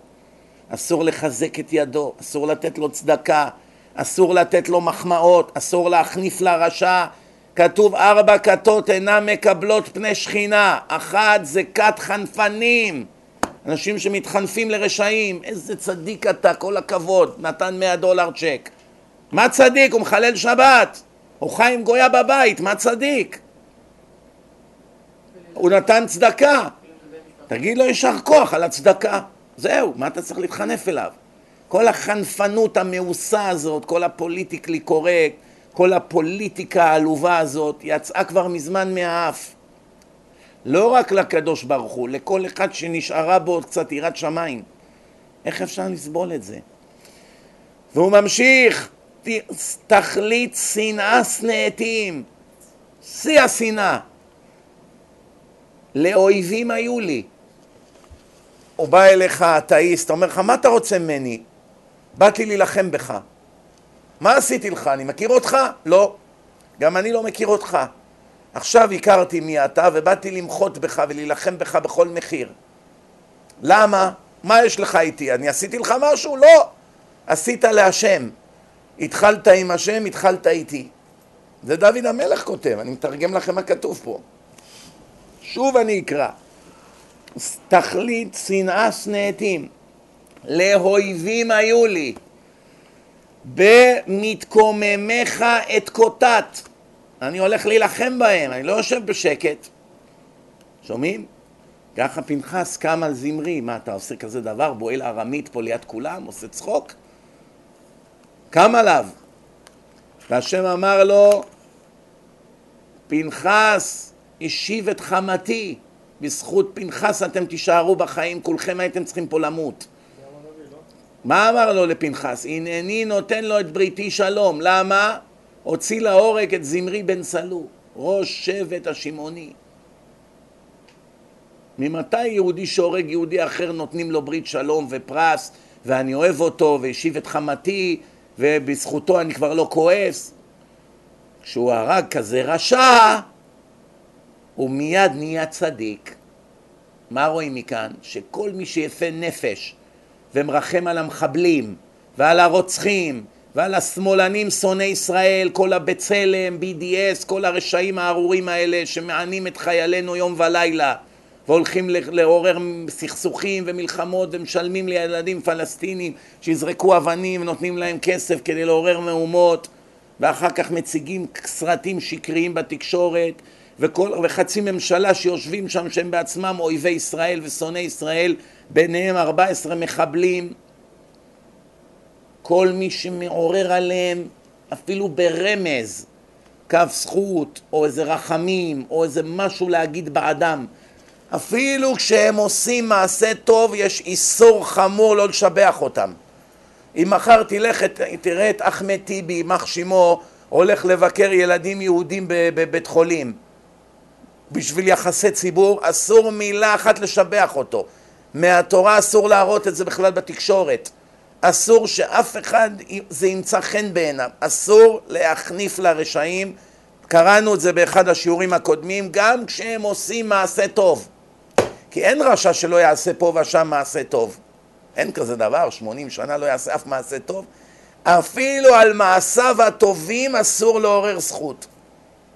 אסור לחזק את ידו, אסור לתת לו צדקה, אסור לתת לו מחמאות, אסור להחניף לרשע. כתוב ארבע כתות אינן מקבלות פני שכינה, אחת זה כת חנפנים, אנשים שמתחנפים לרשעים, איזה צדיק אתה, כל הכבוד, נתן מאה דולר צ'ק. מה צדיק? הוא מחלל שבת, הוא חי עם גויה בבית, מה צדיק? הוא נתן צדקה, תגיד לו יישר כוח על הצדקה, זהו, מה אתה צריך להתחנף אליו? כל החנפנות המאוסה הזאת, כל הפוליטיקלי קורקט, כל הפוליטיקה העלובה הזאת, יצאה כבר מזמן מהאף. לא רק לקדוש ברוך הוא, לכל אחד שנשארה בו עוד קצת יראת שמיים. איך אפשר לסבול את זה? והוא ממשיך, תכלית שנאה שנאתים, שיא השנאה. לאויבים היו לי. הוא בא אליך, אתאיסט, אומר לך, מה אתה רוצה ממני? באתי להילחם בך. מה עשיתי לך? אני מכיר אותך? לא. גם אני לא מכיר אותך. עכשיו הכרתי מי אתה ובאתי למחות בך ולהילחם בך בכל מחיר. למה? מה יש לך איתי? אני עשיתי לך משהו? לא. עשית להשם. התחלת עם השם, התחלת איתי. זה דוד המלך כותב, אני מתרגם לכם מה כתוב פה. שוב אני אקרא. תכלית שנאה שנאתים, לאויבים היו לי, במתקוממיך את קוטט. אני הולך להילחם בהם, אני לא יושב בשקט. שומעים? ככה פנחס קם על זמרי, מה אתה עושה כזה דבר? בועל ארמית פה ליד כולם? עושה צחוק? קם עליו. והשם אמר לו, פנחס השיב את חמתי, בזכות פנחס אתם תישארו בחיים, כולכם הייתם צריכים פה למות. מה אמר לו לפנחס? הנני נותן לו את בריתי שלום. למה? הוציא להורג את זמרי בן סלו, ראש שבט השמעוני. ממתי יהודי שהורג יהודי אחר נותנים לו ברית שלום ופרס ואני אוהב אותו והשיב את חמתי ובזכותו אני כבר לא כועס? כשהוא הרג כזה רשע הוא מיד נהיה צדיק. מה רואים מכאן? שכל מי שיפה נפש ומרחם על המחבלים ועל הרוצחים ועל השמאלנים שונאי ישראל, כל הבצלם, BDS, כל הרשעים הארורים האלה שמענים את חיילינו יום ולילה והולכים לעורר סכסוכים ומלחמות ומשלמים לילדים פלסטינים שיזרקו אבנים ונותנים להם כסף כדי לעורר מהומות ואחר כך מציגים סרטים שקריים בתקשורת וכל, וחצי ממשלה שיושבים שם שהם בעצמם אויבי ישראל ושונאי ישראל ביניהם 14 מחבלים. כל מי שמעורר עליהם אפילו ברמז קו זכות או איזה רחמים או איזה משהו להגיד בעדם אפילו כשהם עושים מעשה טוב יש איסור חמור לא לשבח אותם. אם מחר תלך תראה את אחמד טיבי, יימח שמו, הולך לבקר ילדים יהודים בבית חולים. בשביל יחסי ציבור, אסור מילה אחת לשבח אותו. מהתורה אסור להראות את זה בכלל בתקשורת. אסור שאף אחד זה ימצא חן בעיניו. אסור להחניף לרשעים. קראנו את זה באחד השיעורים הקודמים, גם כשהם עושים מעשה טוב. כי אין רשע שלא יעשה פה ושם מעשה טוב. אין כזה דבר, 80 שנה לא יעשה אף מעשה טוב. אפילו על מעשיו הטובים אסור לעורר זכות.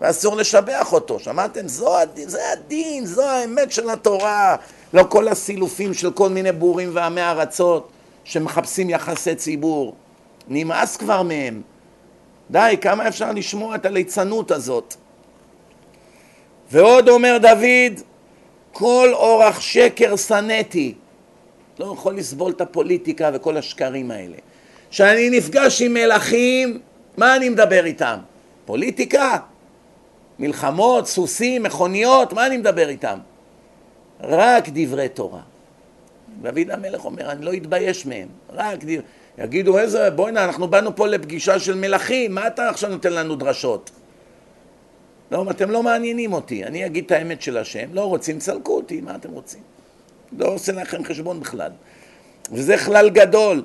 ואסור לשבח אותו. שמעתם? זו זה הדין, זו האמת של התורה. לא כל הסילופים של כל מיני בורים ועמי ארצות שמחפשים יחסי ציבור. נמאס כבר מהם. די, כמה אפשר לשמוע את הליצנות הזאת? ועוד אומר דוד, כל אורח שקר שנאתי. לא יכול לסבול את הפוליטיקה וכל השקרים האלה. כשאני נפגש עם מלכים, מה אני מדבר איתם? פוליטיקה? מלחמות, סוסים, מכוניות, מה אני מדבר איתם? רק דברי תורה. דוד המלך אומר, אני לא אתבייש מהם, רק דברי... יגידו איזה, בוא'נה, אנחנו באנו פה לפגישה של מלכים, מה אתה עכשיו נותן לנו דרשות? לא, אתם לא מעניינים אותי, אני אגיד את האמת של השם, לא רוצים, צלקו אותי, מה אתם רוצים? לא עושה לכם חשבון בכלל. וזה כלל גדול,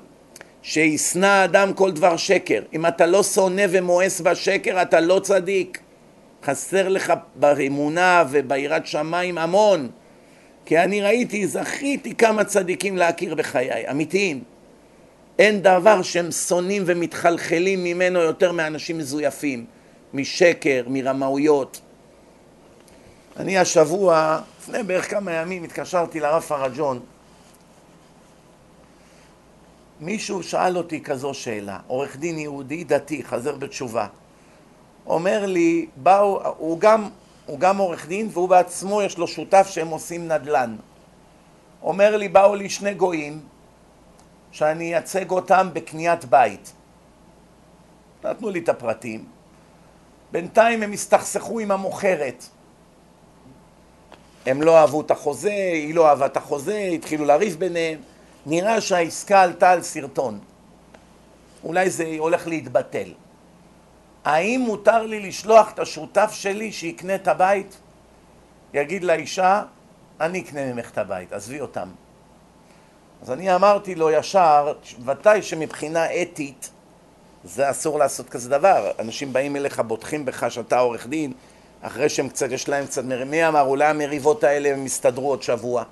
שישנא אדם כל דבר שקר. אם אתה לא שונא ומואס בשקר, אתה לא צדיק. חסר לך באמונה וביראת שמיים המון. כי אני ראיתי, זכיתי כמה צדיקים להכיר בחיי, אמיתיים. אין דבר שהם שונאים ומתחלחלים ממנו יותר מאנשים מזויפים, משקר, מרמאויות. אני השבוע, לפני בערך כמה ימים, התקשרתי לרב פרג'ון. מישהו שאל אותי כזו שאלה, עורך דין יהודי דתי, חזר בתשובה. אומר לי, באו, הוא גם, הוא גם עורך דין והוא בעצמו יש לו שותף שהם עושים נדל"ן. אומר לי, באו לי שני גויים שאני אייצג אותם בקניית בית. נתנו לי את הפרטים. בינתיים הם הסתכסכו עם המוכרת. הם לא אהבו את החוזה, היא לא אהבה את החוזה, התחילו לריב ביניהם. נראה שהעסקה עלתה על סרטון. אולי זה הולך להתבטל. האם מותר לי לשלוח את השותף שלי שיקנה את הבית? יגיד לאישה, אני אקנה ממך את הבית, עזבי אותם. אז אני אמרתי לו ישר, ודאי שמבחינה אתית זה אסור לעשות כזה דבר. אנשים באים אליך, בוטחים בך שאתה עורך דין, אחרי שהם קצת, יש להם קצת, מי אמר, אולי המריבות האלה הם יסתדרו עוד שבוע.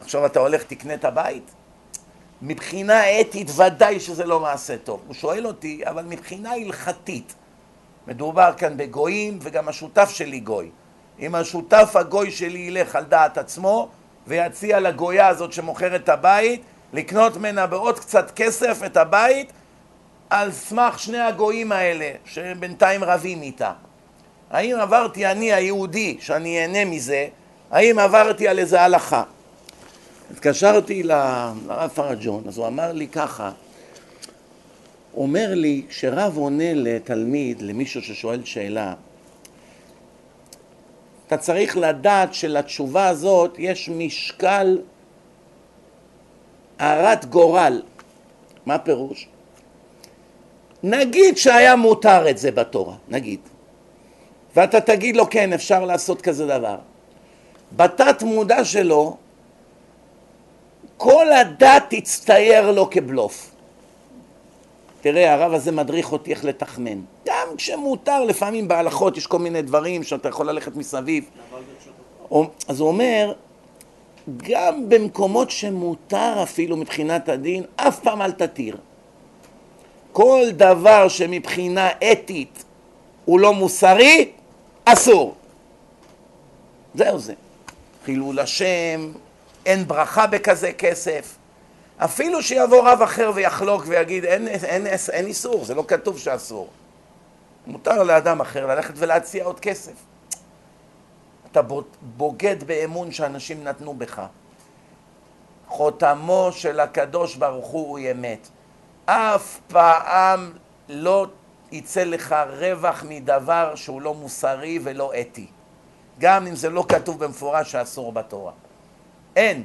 עכשיו אתה הולך, תקנה את הבית? מבחינה אתית ודאי שזה לא מעשה טוב. הוא שואל אותי, אבל מבחינה הלכתית, מדובר כאן בגויים וגם השותף שלי גוי. אם השותף הגוי שלי ילך על דעת עצמו ויציע לגויה הזאת שמוכרת את הבית לקנות ממנה בעוד קצת כסף את הבית על סמך שני הגויים האלה שבינתיים רבים איתה. האם עברתי אני היהודי שאני אהנה מזה, האם עברתי על איזה הלכה? התקשרתי לרב פרג'ון, אז הוא אמר לי ככה, אומר לי, כשרב עונה לתלמיד, למישהו ששואל שאלה, אתה צריך לדעת שלתשובה הזאת יש משקל הרת גורל. מה פירוש? נגיד שהיה מותר את זה בתורה, נגיד. ואתה תגיד לו כן, אפשר לעשות כזה דבר. בתת מודע שלו כל הדת תצטייר לו כבלוף. תראה, הרב הזה מדריך אותי איך לתחמן. גם כשמותר, לפעמים בהלכות יש כל מיני דברים שאתה יכול ללכת מסביב. אז הוא אומר, גם במקומות שמותר אפילו מבחינת הדין, אף פעם אל תתיר. כל דבר שמבחינה אתית הוא לא מוסרי, אסור. זהו זה. חילול השם, אין ברכה בכזה כסף. אפילו שיבוא רב אחר ויחלוק ויגיד אין, אין, אין, אין איסור, זה לא כתוב שאסור. מותר לאדם אחר ללכת ולהציע עוד כסף. אתה בוגד באמון שאנשים נתנו בך. חותמו של הקדוש ברוך הוא הוא אמת. אף פעם לא יצא לך רווח מדבר שהוא לא מוסרי ולא אתי. גם אם זה לא כתוב במפורש שאסור בתורה. אין.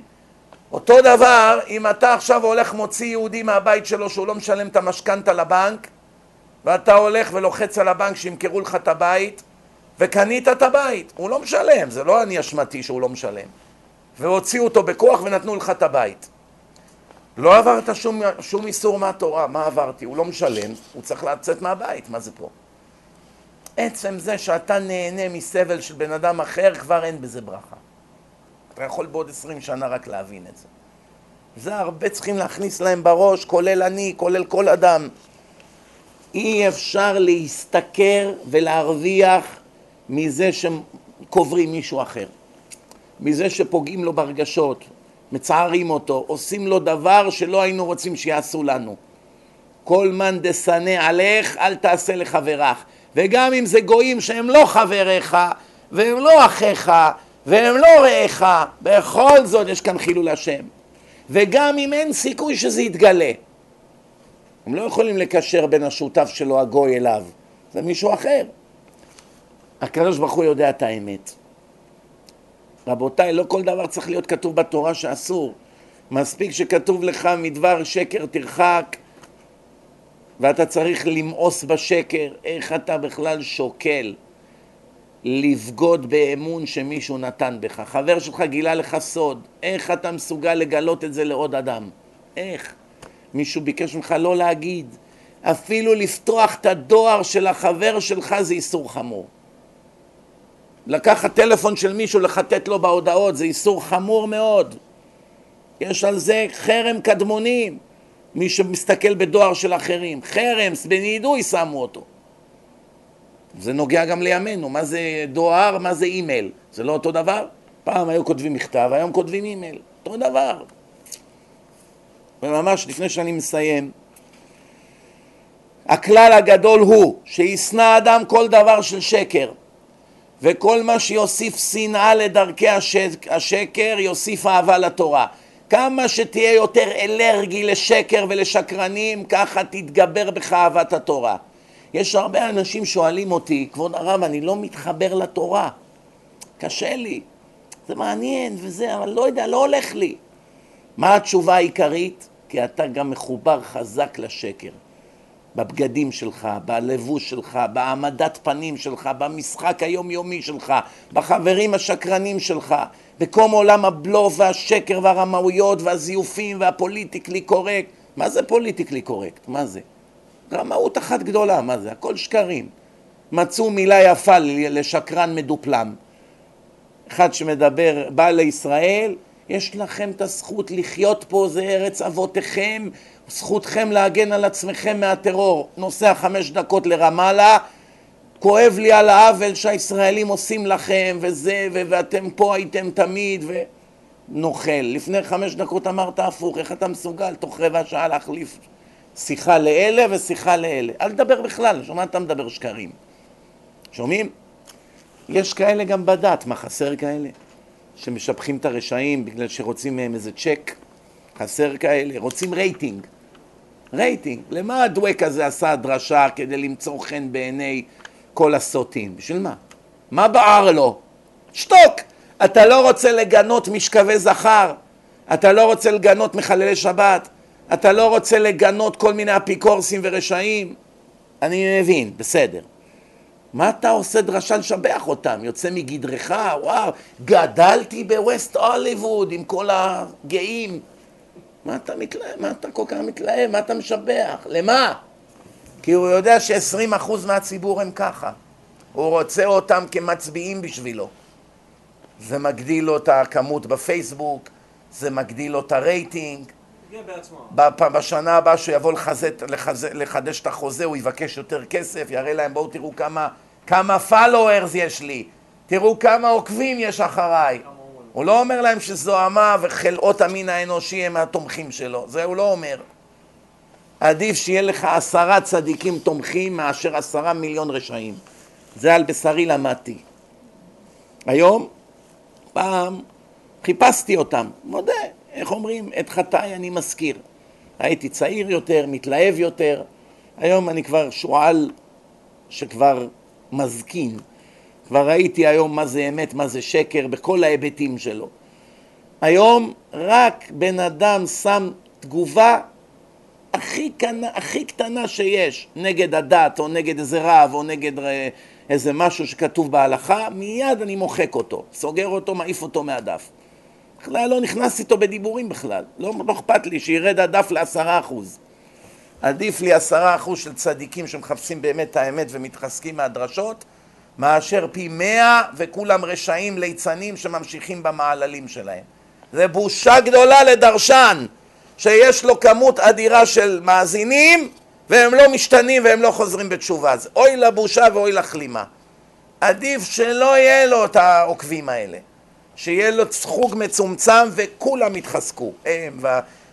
אותו דבר, אם אתה עכשיו הולך מוציא יהודי מהבית שלו שהוא לא משלם את המשכנתה לבנק ואתה הולך ולוחץ על הבנק שימכרו לך את הבית וקנית את הבית, הוא לא משלם, זה לא אני אשמתי שהוא לא משלם והוציאו אותו בכוח ונתנו לך את הבית לא עברת שום, שום איסור מהתורה, מה עברתי? הוא לא משלם, הוא צריך לצאת מהבית, מה זה פה? עצם זה שאתה נהנה מסבל של בן אדם אחר, כבר אין בזה ברכה. אתה יכול בעוד עשרים שנה רק להבין את זה. זה הרבה צריכים להכניס להם בראש, כולל אני, כולל כל אדם. אי אפשר להשתכר ולהרוויח מזה שקוברים מישהו אחר, מזה שפוגעים לו ברגשות, מצערים אותו, עושים לו דבר שלא היינו רוצים שיעשו לנו. כל מאן דשנא עליך, אל תעשה לחברך. וגם אם זה גויים שהם לא חבריך, והם לא אחיך, והם לא רעך, בכל זאת יש כאן חילול השם. וגם אם אין סיכוי שזה יתגלה, הם לא יכולים לקשר בין השותף שלו הגוי אליו, זה מישהו אחר. הקדוש ברוך הוא יודע את האמת. רבותיי, לא כל דבר צריך להיות כתוב בתורה שאסור. מספיק שכתוב לך מדבר שקר תרחק ואתה צריך למאוס בשקר, איך אתה בכלל שוקל לבגוד באמון שמישהו נתן בך? חבר שלך גילה לך סוד, איך אתה מסוגל לגלות את זה לעוד אדם? איך? מישהו ביקש ממך לא להגיד, אפילו לפתוח את הדואר של החבר שלך זה איסור חמור. לקחת טלפון של מישהו, לחטט לו בהודעות, זה איסור חמור מאוד. יש על זה חרם קדמונים, מי שמסתכל בדואר של אחרים. חרם, בנידוי שמו אותו. זה נוגע גם לימינו, מה זה דואר, מה זה אימייל. זה לא אותו דבר? פעם היו כותבים מכתב, היום כותבים אימייל. אותו דבר. וממש לפני שאני מסיים, הכלל הגדול הוא שישנא אדם כל דבר של שקר וכל מה שיוסיף שנאה לדרכי השקר יוסיף אהבה לתורה. כמה שתהיה יותר אלרגי לשקר ולשקרנים ככה תתגבר בך אהבת התורה. יש הרבה אנשים שואלים אותי, כבוד הרב, אני לא מתחבר לתורה, קשה לי, זה מעניין וזה, אבל לא יודע, לא הולך לי. מה התשובה העיקרית? כי אתה גם מחובר חזק לשקר. בבגדים שלך, בלבוש שלך, בהעמדת פנים שלך, במשחק היומיומי שלך, בחברים השקרנים שלך, בכל העולם הבלוף והשקר והרמאויות והזיופים וה politically correct. מה זה politically correct? מה זה? רמאות אחת גדולה, מה זה? הכל שקרים. מצאו מילה יפה לשקרן מדופלם. אחד שמדבר, בא לישראל, יש לכם את הזכות לחיות פה, זה ארץ אבותיכם, זכותכם להגן על עצמכם מהטרור. נוסע חמש דקות לרמאללה, כואב לי על העוול שהישראלים עושים לכם, וזה, ו- ואתם פה הייתם תמיד, ונוכל. לפני חמש דקות אמרת הפוך, איך אתה מסוגל תוך רבע שעה להחליף שיחה לאלה ושיחה לאלה? אל תדבר בכלל, שומע אתה מדבר שקרים. שומעים? יש כאלה גם בדת, מה חסר כאלה? שמשבחים את הרשעים בגלל שרוצים מהם איזה צ'ק, חסר כאלה, רוצים רייטינג. רייטינג. למה הדואק הזה עשה דרשה כדי למצוא חן בעיני כל הסוטים? בשביל מה? מה בער לו? שתוק! אתה לא רוצה לגנות משכבי זכר, אתה לא רוצה לגנות מחללי שבת, אתה לא רוצה לגנות כל מיני אפיקורסים ורשעים. אני מבין, בסדר. מה אתה עושה דרשה לשבח אותם? יוצא מגדרך? וואו, גדלתי בווסט הוליווד עם כל הגאים. מה אתה מתלהב? מה אתה כל כך מתלהב? מה אתה משבח? למה? כי הוא יודע ש-20% מהציבור הם ככה. הוא רוצה אותם כמצביעים בשבילו. זה מגדיל לו את הכמות בפייסבוק, זה מגדיל לו את הרייטינג. בשנה הבאה שהוא יבוא לחזת, לחז... לחדש את החוזה הוא יבקש יותר כסף, יראה להם בואו תראו כמה, כמה followers יש לי, תראו כמה עוקבים יש אחריי. הוא לא אומר להם שזוהמה וחלאות המין האנושי הם התומכים שלו, זה הוא לא אומר. עדיף שיהיה לך עשרה צדיקים תומכים מאשר עשרה מיליון רשעים. זה על בשרי למדתי. היום, פעם, חיפשתי אותם, מודה, איך אומרים? את חטאי אני מזכיר. הייתי צעיר יותר, מתלהב יותר, היום אני כבר שועל שכבר מזקין. כבר ראיתי היום מה זה אמת, מה זה שקר, בכל ההיבטים שלו. היום רק בן אדם שם תגובה הכי, קנה, הכי קטנה שיש נגד הדת או נגד איזה רב או נגד אה, איזה משהו שכתוב בהלכה, מיד אני מוחק אותו, סוגר אותו, מעיף אותו מהדף. בכלל לא נכנס איתו בדיבורים בכלל, לא, לא אכפת לי שירד הדף לעשרה אחוז. עדיף לי עשרה אחוז של צדיקים שמחפשים באמת את האמת ומתחזקים מהדרשות, מאשר פי מאה וכולם רשעים ליצנים שממשיכים במעללים שלהם. זה בושה גדולה לדרשן שיש לו כמות אדירה של מאזינים והם לא משתנים והם לא חוזרים בתשובה. אז אוי לבושה ואוי לכלימה. עדיף שלא יהיה לו את העוקבים האלה. שיהיה לו חוג מצומצם וכולם יתחזקו, הם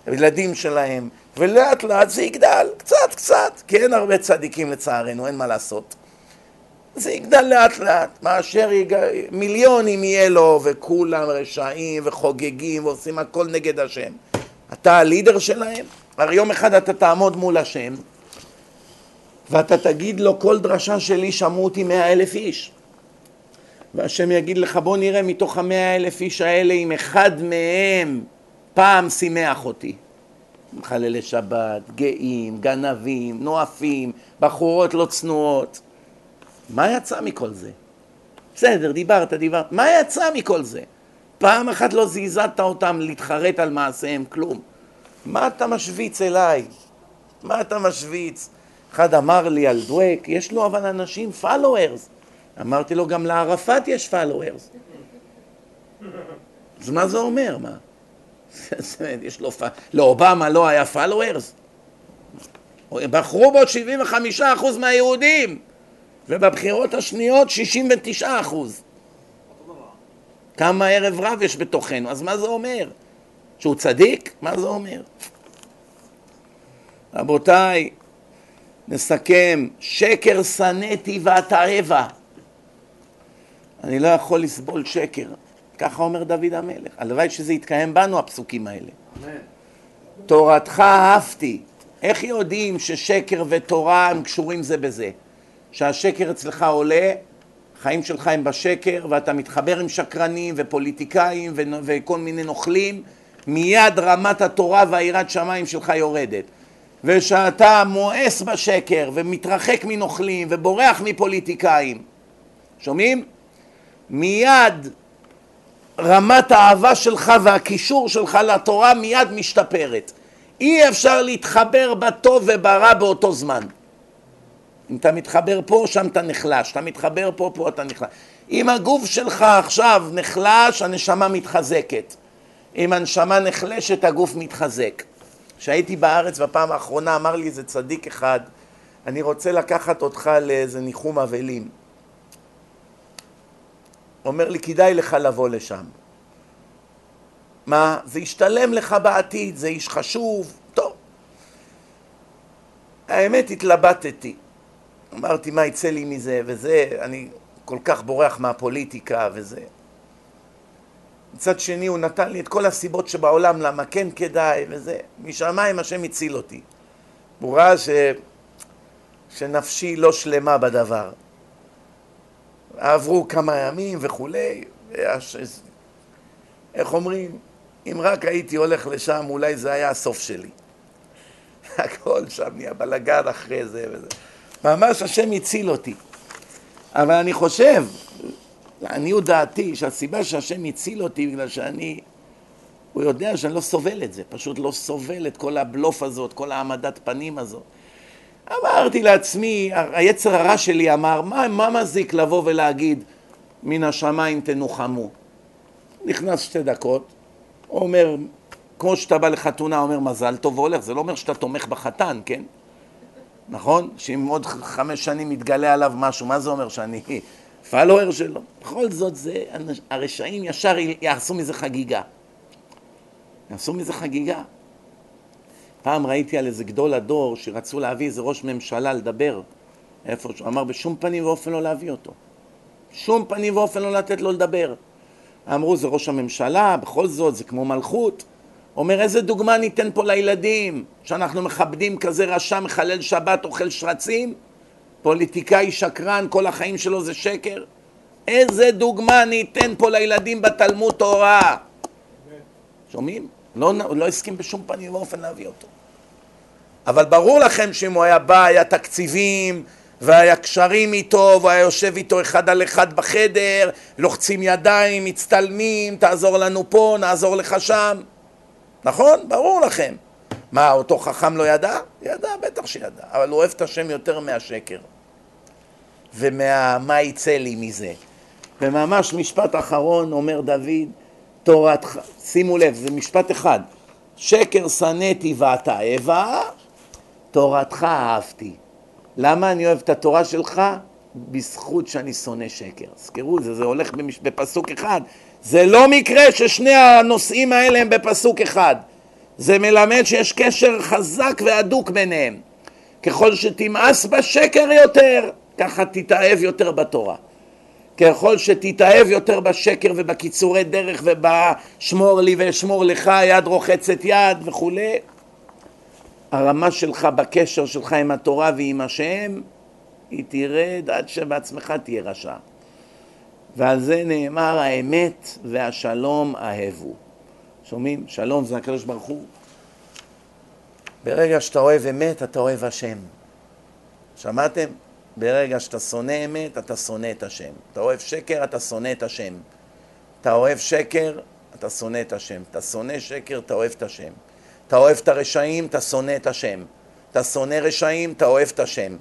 והילדים שלהם, ולאט לאט זה יגדל, קצת קצת, כי אין הרבה צדיקים לצערנו, אין מה לעשות. זה יגדל לאט לאט, מאשר יג... מיליונים יהיה לו וכולם רשעים וחוגגים ועושים הכל נגד השם. אתה הלידר שלהם? הרי יום אחד אתה תעמוד מול השם ואתה תגיד לו כל דרשה שלי שמעו אותי מאה אלף איש והשם יגיד לך בוא נראה מתוך המאה אלף איש האלה אם אחד מהם פעם שימח אותי מחללי שבת, גאים, גנבים, נואפים, בחורות לא צנועות מה יצא מכל זה? בסדר, דיברת, דיברת, מה יצא מכל זה? פעם אחת לא זעזעת אותם להתחרט על מעשיהם, כלום. מה אתה משוויץ אליי? מה אתה משוויץ? אחד אמר לי על דואק, יש לו אבל אנשים, followers, אמרתי לו, גם לערפאת יש followers. אז מה זה אומר, מה? יש לו... לאובמה לא היה followers? בחרו בו 75% מהיהודים, ובבחירות השניות 69%. כמה ערב רב יש בתוכנו, אז מה זה אומר? שהוא צדיק? מה זה אומר? רבותיי, נסכם, שקר שנאתי ואתעבה. אני לא יכול לסבול שקר. ככה אומר דוד המלך. הלוואי שזה יתקיים בנו, הפסוקים האלה. אמן. תורתך אהבתי. איך יודעים ששקר ותורה הם קשורים זה בזה? שהשקר אצלך עולה, החיים שלך הם בשקר, ואתה מתחבר עם שקרנים ופוליטיקאים ו- וכל מיני נוכלים, מיד רמת התורה והיראת שמיים שלך יורדת. ושאתה מואס בשקר ומתרחק מנוכלים ובורח מפוליטיקאים, שומעים? מיד רמת האהבה שלך והקישור שלך לתורה מיד משתפרת. אי אפשר להתחבר בטוב וברע באותו זמן. אם אתה מתחבר פה, שם אתה נחלש. אתה מתחבר פה, פה אתה נחלש. אם הגוף שלך עכשיו נחלש, הנשמה מתחזקת. אם הנשמה נחלשת, הגוף מתחזק. כשהייתי בארץ בפעם האחרונה, אמר לי איזה צדיק אחד, אני רוצה לקחת אותך לאיזה ניחום אבלים. אומר לי, כדאי לך לבוא לשם. מה? זה ישתלם לך בעתיד, זה איש חשוב, טוב. האמת, התלבטתי. אמרתי, מה יצא לי מזה וזה, אני כל כך בורח מהפוליטיקה וזה. מצד שני, הוא נתן לי את כל הסיבות שבעולם למה כן כדאי וזה. משמיים השם הציל אותי. הוא ראה ש... שנפשי לא שלמה בדבר. עברו כמה ימים וכולי. איך אומרים? אם רק הייתי הולך לשם, אולי זה היה הסוף שלי. הכל שם נהיה בלאגן אחרי זה וזה. ממש השם הציל אותי. אבל אני חושב, לעניות דעתי, שהסיבה שהשם הציל אותי בגלל שאני, הוא יודע שאני לא סובל את זה, פשוט לא סובל את כל הבלוף הזאת, כל העמדת פנים הזאת. אמרתי לעצמי, היצר הרע שלי אמר, מה, מה מזיק לבוא ולהגיד מן השמיים תנוחמו? נכנס שתי דקות, אומר, כמו שאתה בא לחתונה, אומר מזל טוב והולך, זה לא אומר שאתה תומך בחתן, כן? נכון? שאם עוד חמש שנים יתגלה עליו משהו, מה זה אומר שאני פלואר שלו? בכל זאת, זה, הרשעים ישר יעשו מזה חגיגה. יעשו מזה חגיגה. פעם ראיתי על איזה גדול הדור שרצו להביא איזה ראש ממשלה לדבר איפה שהוא אמר בשום פנים ואופן לא להביא אותו. שום פנים ואופן לא לתת לו לדבר. אמרו זה ראש הממשלה, בכל זאת זה כמו מלכות. אומר איזה דוגמה ניתן פה לילדים שאנחנו מכבדים כזה רשע מחלל שבת אוכל שרצים פוליטיקאי שקרן כל החיים שלו זה שקר איזה דוגמה ניתן פה לילדים בתלמוד תורה שומעים? לא, לא הסכים בשום פנים ואופן להביא אותו אבל ברור לכם שאם הוא היה בא היה תקציבים והיה קשרים איתו, והיה יושב איתו אחד על אחד בחדר, לוחצים ידיים, מצטלמים, תעזור לנו פה, נעזור לך שם. נכון? ברור לכם. מה, אותו חכם לא ידע? ידע, בטח שידע, אבל הוא אוהב את השם יותר מהשקר. ומה יצא לי מזה. וממש משפט אחרון אומר דוד, תורתך, שימו לב, זה משפט אחד, שקר שנאתי ואתה אהבה, תורתך אהבתי. למה אני אוהב את התורה שלך? בזכות שאני שונא שקר. זכרו, זה, זה הולך במש... בפסוק אחד. זה לא מקרה ששני הנושאים האלה הם בפסוק אחד. זה מלמד שיש קשר חזק והדוק ביניהם. ככל שתמאס בשקר יותר, ככה תתאהב יותר בתורה. ככל שתתאהב יותר בשקר ובקיצורי דרך ובשמור לי ואשמור לך, יד רוחצת יד וכולי, הרמה שלך בקשר שלך עם התורה ועם השם, היא תרד עד שבעצמך תהיה רשע. ועל זה נאמר האמת והשלום אהבו. שומעים? שלום זה הקדוש ברוך הוא. ברגע שאתה אוהב אמת, אתה אוהב השם. שמעתם? ברגע שאתה שונא אמת, אתה שונא את השם. אתה אוהב שקר, אתה שונא את השם. אתה אוהב שקר, אתה שונא את השם. אתה שונא שקר, אתה אוהב את השם. אתה אוהב את הרשעים, אתה שונא את השם. אתה שונא רשעים, אתה אוהב את השם.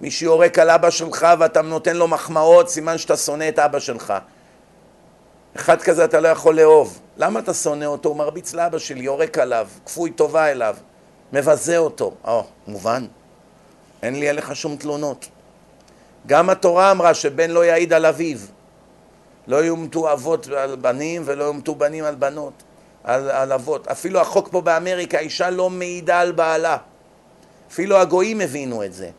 מי שיורק על אבא שלך ואתה נותן לו מחמאות, סימן שאתה שונא את אבא שלך. אחד כזה אתה לא יכול לאהוב. למה אתה שונא אותו? הוא מרביץ לאבא שלי, יורק עליו, כפוי טובה אליו, מבזה אותו. או, מובן. אין לי עליך שום תלונות. גם התורה אמרה שבן לא יעיד על אביו. לא יומתו אבות על בנים ולא יומתו בנים על בנות, על, על אבות. אפילו החוק פה באמריקה, אישה לא מעידה על בעלה. אפילו הגויים הבינו את זה.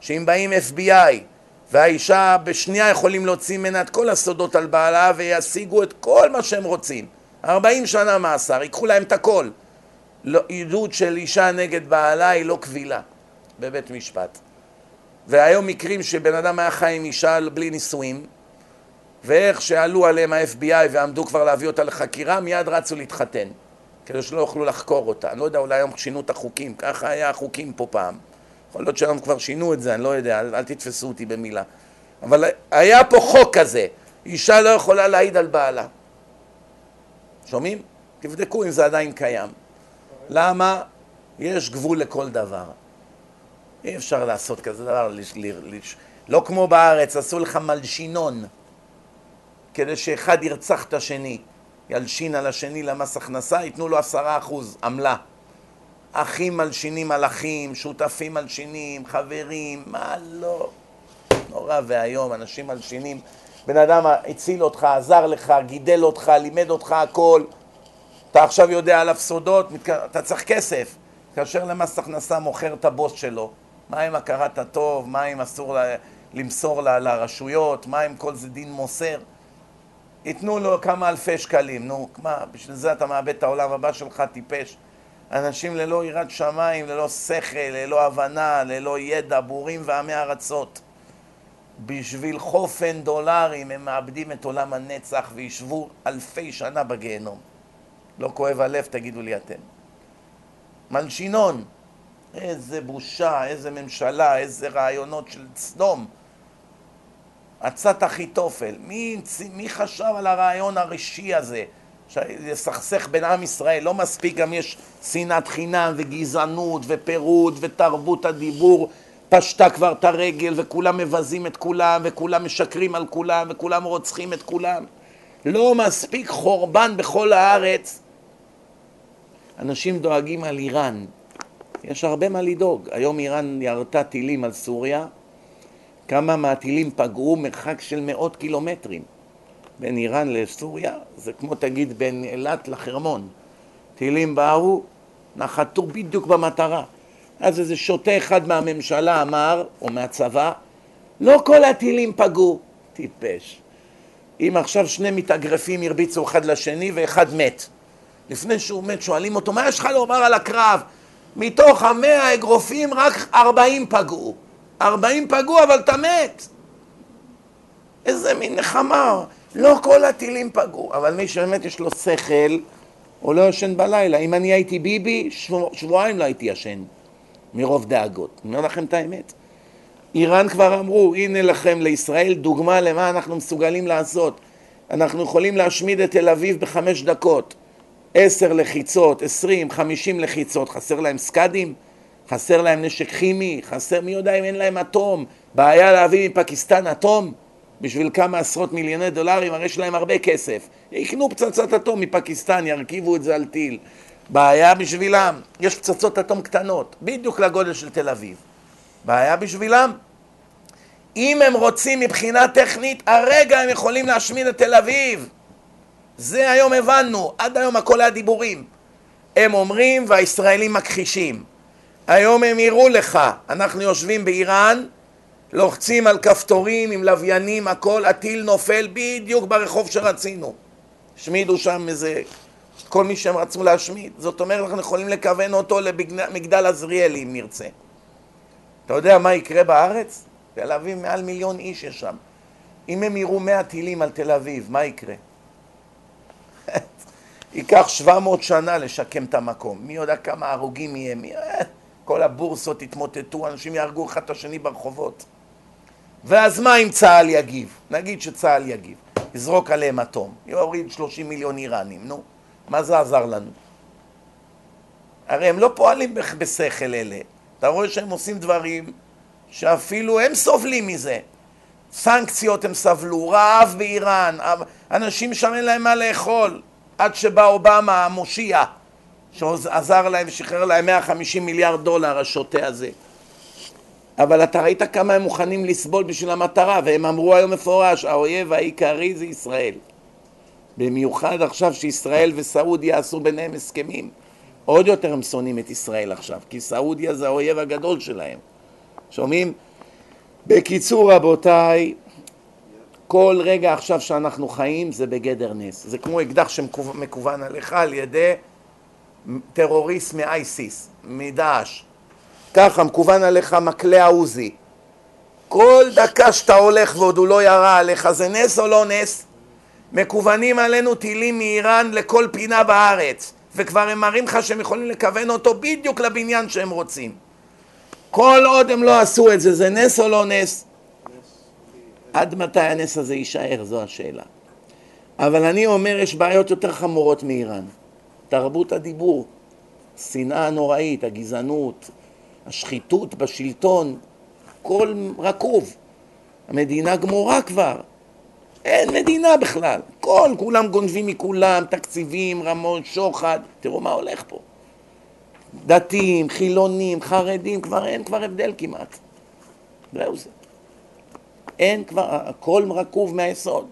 שאם באים FBI והאישה בשנייה יכולים להוציא ממנה את כל הסודות על בעלה וישיגו את כל מה שהם רוצים. 40 שנה מאסר, ייקחו להם את הכל. לא, עדות של אישה נגד בעלה היא לא קבילה בבית משפט. והיום מקרים שבן אדם היה חי עם אישה בלי נישואים, ואיך שעלו עליהם ה-FBI ועמדו כבר להביא אותה לחקירה, מיד רצו להתחתן, כדי שלא יוכלו לחקור אותה. אני לא יודע, אולי היום שינו את החוקים, ככה היה החוקים פה פעם. יכול להיות שהיום כבר שינו את זה, אני לא יודע, אל, אל תתפסו אותי במילה. אבל היה פה חוק כזה, אישה לא יכולה להעיד על בעלה. שומעים? תבדקו אם זה עדיין קיים. למה? יש גבול לכל דבר. אי אפשר לעשות כזה דבר, לא כמו בארץ, עשו לך מלשינון, כדי שאחד ירצח את השני, ילשין על השני למס הכנסה, ייתנו לו עשרה אחוז עמלה. אחים מלשינים על אחים, שותפים מלשינים, חברים, מה לא. נורא ואיום, אנשים מלשינים. בן אדם הציל אותך, עזר לך, גידל אותך, לימד אותך הכל. אתה עכשיו יודע עליו סודות, אתה צריך כסף. כאשר למס הכנסה מוכר את הבוס שלו, מה עם הכרת הטוב, מה עם אסור למסור לרשויות, מה עם כל זה דין מוסר. ייתנו לו כמה אלפי שקלים, נו, מה, בשביל זה אתה מאבד את העולם הבא שלך, טיפש. אנשים ללא יראת שמיים, ללא שכל, ללא הבנה, ללא ידע, בורים ועמי ארצות. בשביל חופן דולרים הם מאבדים את עולם הנצח וישבו אלפי שנה בגיהנום. לא כואב הלב, תגידו לי אתם. מלשינון, איזה בושה, איזה ממשלה, איזה רעיונות של סדום. עצת אחיתופל. מי, מי חשב על הרעיון הראשי הזה? לסכסך בין עם ישראל, לא מספיק, גם יש שנאת חינם וגזענות ופירוד ותרבות הדיבור. פשטה כבר את הרגל וכולם מבזים את כולם וכולם משקרים על כולם וכולם רוצחים את כולם. לא מספיק חורבן בכל הארץ. אנשים דואגים על איראן. יש הרבה מה לדאוג. היום איראן ירתה טילים על סוריה כמה מהטילים פגעו מרחק של מאות קילומטרים בין איראן לסוריה, זה כמו תגיד בין אילת לחרמון. טילים באו, נחתו בדיוק במטרה. אז איזה שוטה אחד מהממשלה אמר, או מהצבא, לא כל הטילים פגעו. טיפש. אם עכשיו שני מתאגרפים הרביצו אחד לשני ואחד מת. לפני שהוא מת שואלים אותו, מה יש לך לומר על הקרב? מתוך המאה אגרופים רק ארבעים פגעו. ארבעים פגעו אבל אתה מת. איזה מין נחמה. לא כל הטילים פגעו, אבל מי שבאמת יש לו שכל, הוא לא ישן בלילה. אם אני הייתי ביבי, שבוע, שבועיים לא הייתי ישן, מרוב דאגות. אני אומר לכם את האמת. איראן כבר אמרו, הנה לכם לישראל דוגמה למה אנחנו מסוגלים לעשות. אנחנו יכולים להשמיד את תל אביב בחמש דקות. עשר לחיצות, עשרים, חמישים לחיצות. חסר להם סקאדים? חסר להם נשק כימי? חסר, מי יודע אם אין להם אטום? בעיה להביא מפקיסטן אטום? בשביל כמה עשרות מיליוני דולרים, הרי יש להם הרבה כסף. יקנו פצצת אטום מפקיסטן, ירכיבו את זה על טיל. בעיה בשבילם, יש פצצות אטום קטנות, בדיוק לגודל של תל אביב. בעיה בשבילם? אם הם רוצים מבחינה טכנית, הרגע הם יכולים להשמיד את תל אביב. זה היום הבנו, עד היום הכל היה דיבורים. הם אומרים והישראלים מכחישים. היום הם יראו לך, אנחנו יושבים באיראן, לוחצים על כפתורים עם לוויינים, הכל, הטיל נופל בדיוק ברחוב שרצינו. השמידו שם איזה, כל מי שהם רצו להשמיד. זאת אומרת, אנחנו יכולים לכוון אותו למגדל עזריאלי אם נרצה. אתה יודע מה יקרה בארץ? תל אביב מעל מיליון איש יש שם. אם הם יראו מאה טילים על תל אביב, מה יקרה? ייקח 700 שנה לשקם את המקום. מי יודע כמה הרוגים יהיה? מי... כל הבורסות יתמוטטו, אנשים יהרגו אחד את השני ברחובות. ואז מה אם צה"ל יגיב? נגיד שצה"ל יגיב, יזרוק עליהם אטום, יוריד 30 מיליון איראנים, נו, מה זה עזר לנו? הרי הם לא פועלים בשכל אלה, אתה רואה שהם עושים דברים שאפילו הם סובלים מזה. סנקציות הם סבלו, רעב באיראן, אנשים שם אין להם מה לאכול, עד שבא אובמה המושיע, שעזר להם ושחרר להם 150 מיליארד דולר השוטה הזה. אבל אתה ראית כמה הם מוכנים לסבול בשביל המטרה, והם אמרו היום מפורש, האויב העיקרי זה ישראל. במיוחד עכשיו שישראל וסעודיה עשו ביניהם הסכמים. עוד יותר הם שונאים את ישראל עכשיו, כי סעודיה זה האויב הגדול שלהם. שומעים? בקיצור רבותיי, כל רגע עכשיו שאנחנו חיים זה בגדר נס. זה כמו אקדח שמכוון עליך על ידי טרוריסט מאייסיס, מדאעש. ככה מכוון עליך מקלע עוזי. כל דקה שאתה הולך ועוד הוא לא ירה עליך, זה נס או לא נס? מכוונים עלינו טילים מאיראן לכל פינה בארץ, וכבר הם מראים לך שהם יכולים לכוון אותו בדיוק לבניין שהם רוצים. כל עוד הם לא עשו את זה, זה נס או לא נס? עד מתי הנס הזה יישאר? זו השאלה. אבל אני אומר, יש בעיות יותר חמורות מאיראן. תרבות הדיבור, שנאה נוראית, הגזענות, השחיתות בשלטון, הכל רקוב. המדינה גמורה כבר. אין מדינה בכלל. כל, כולם גונבים מכולם, תקציבים, רמון, שוחד. תראו מה הולך פה. דתיים, חילונים, חרדים, כבר אין כבר הבדל כמעט. זהו זה. אין כבר, הכל רקוב מהיסוד.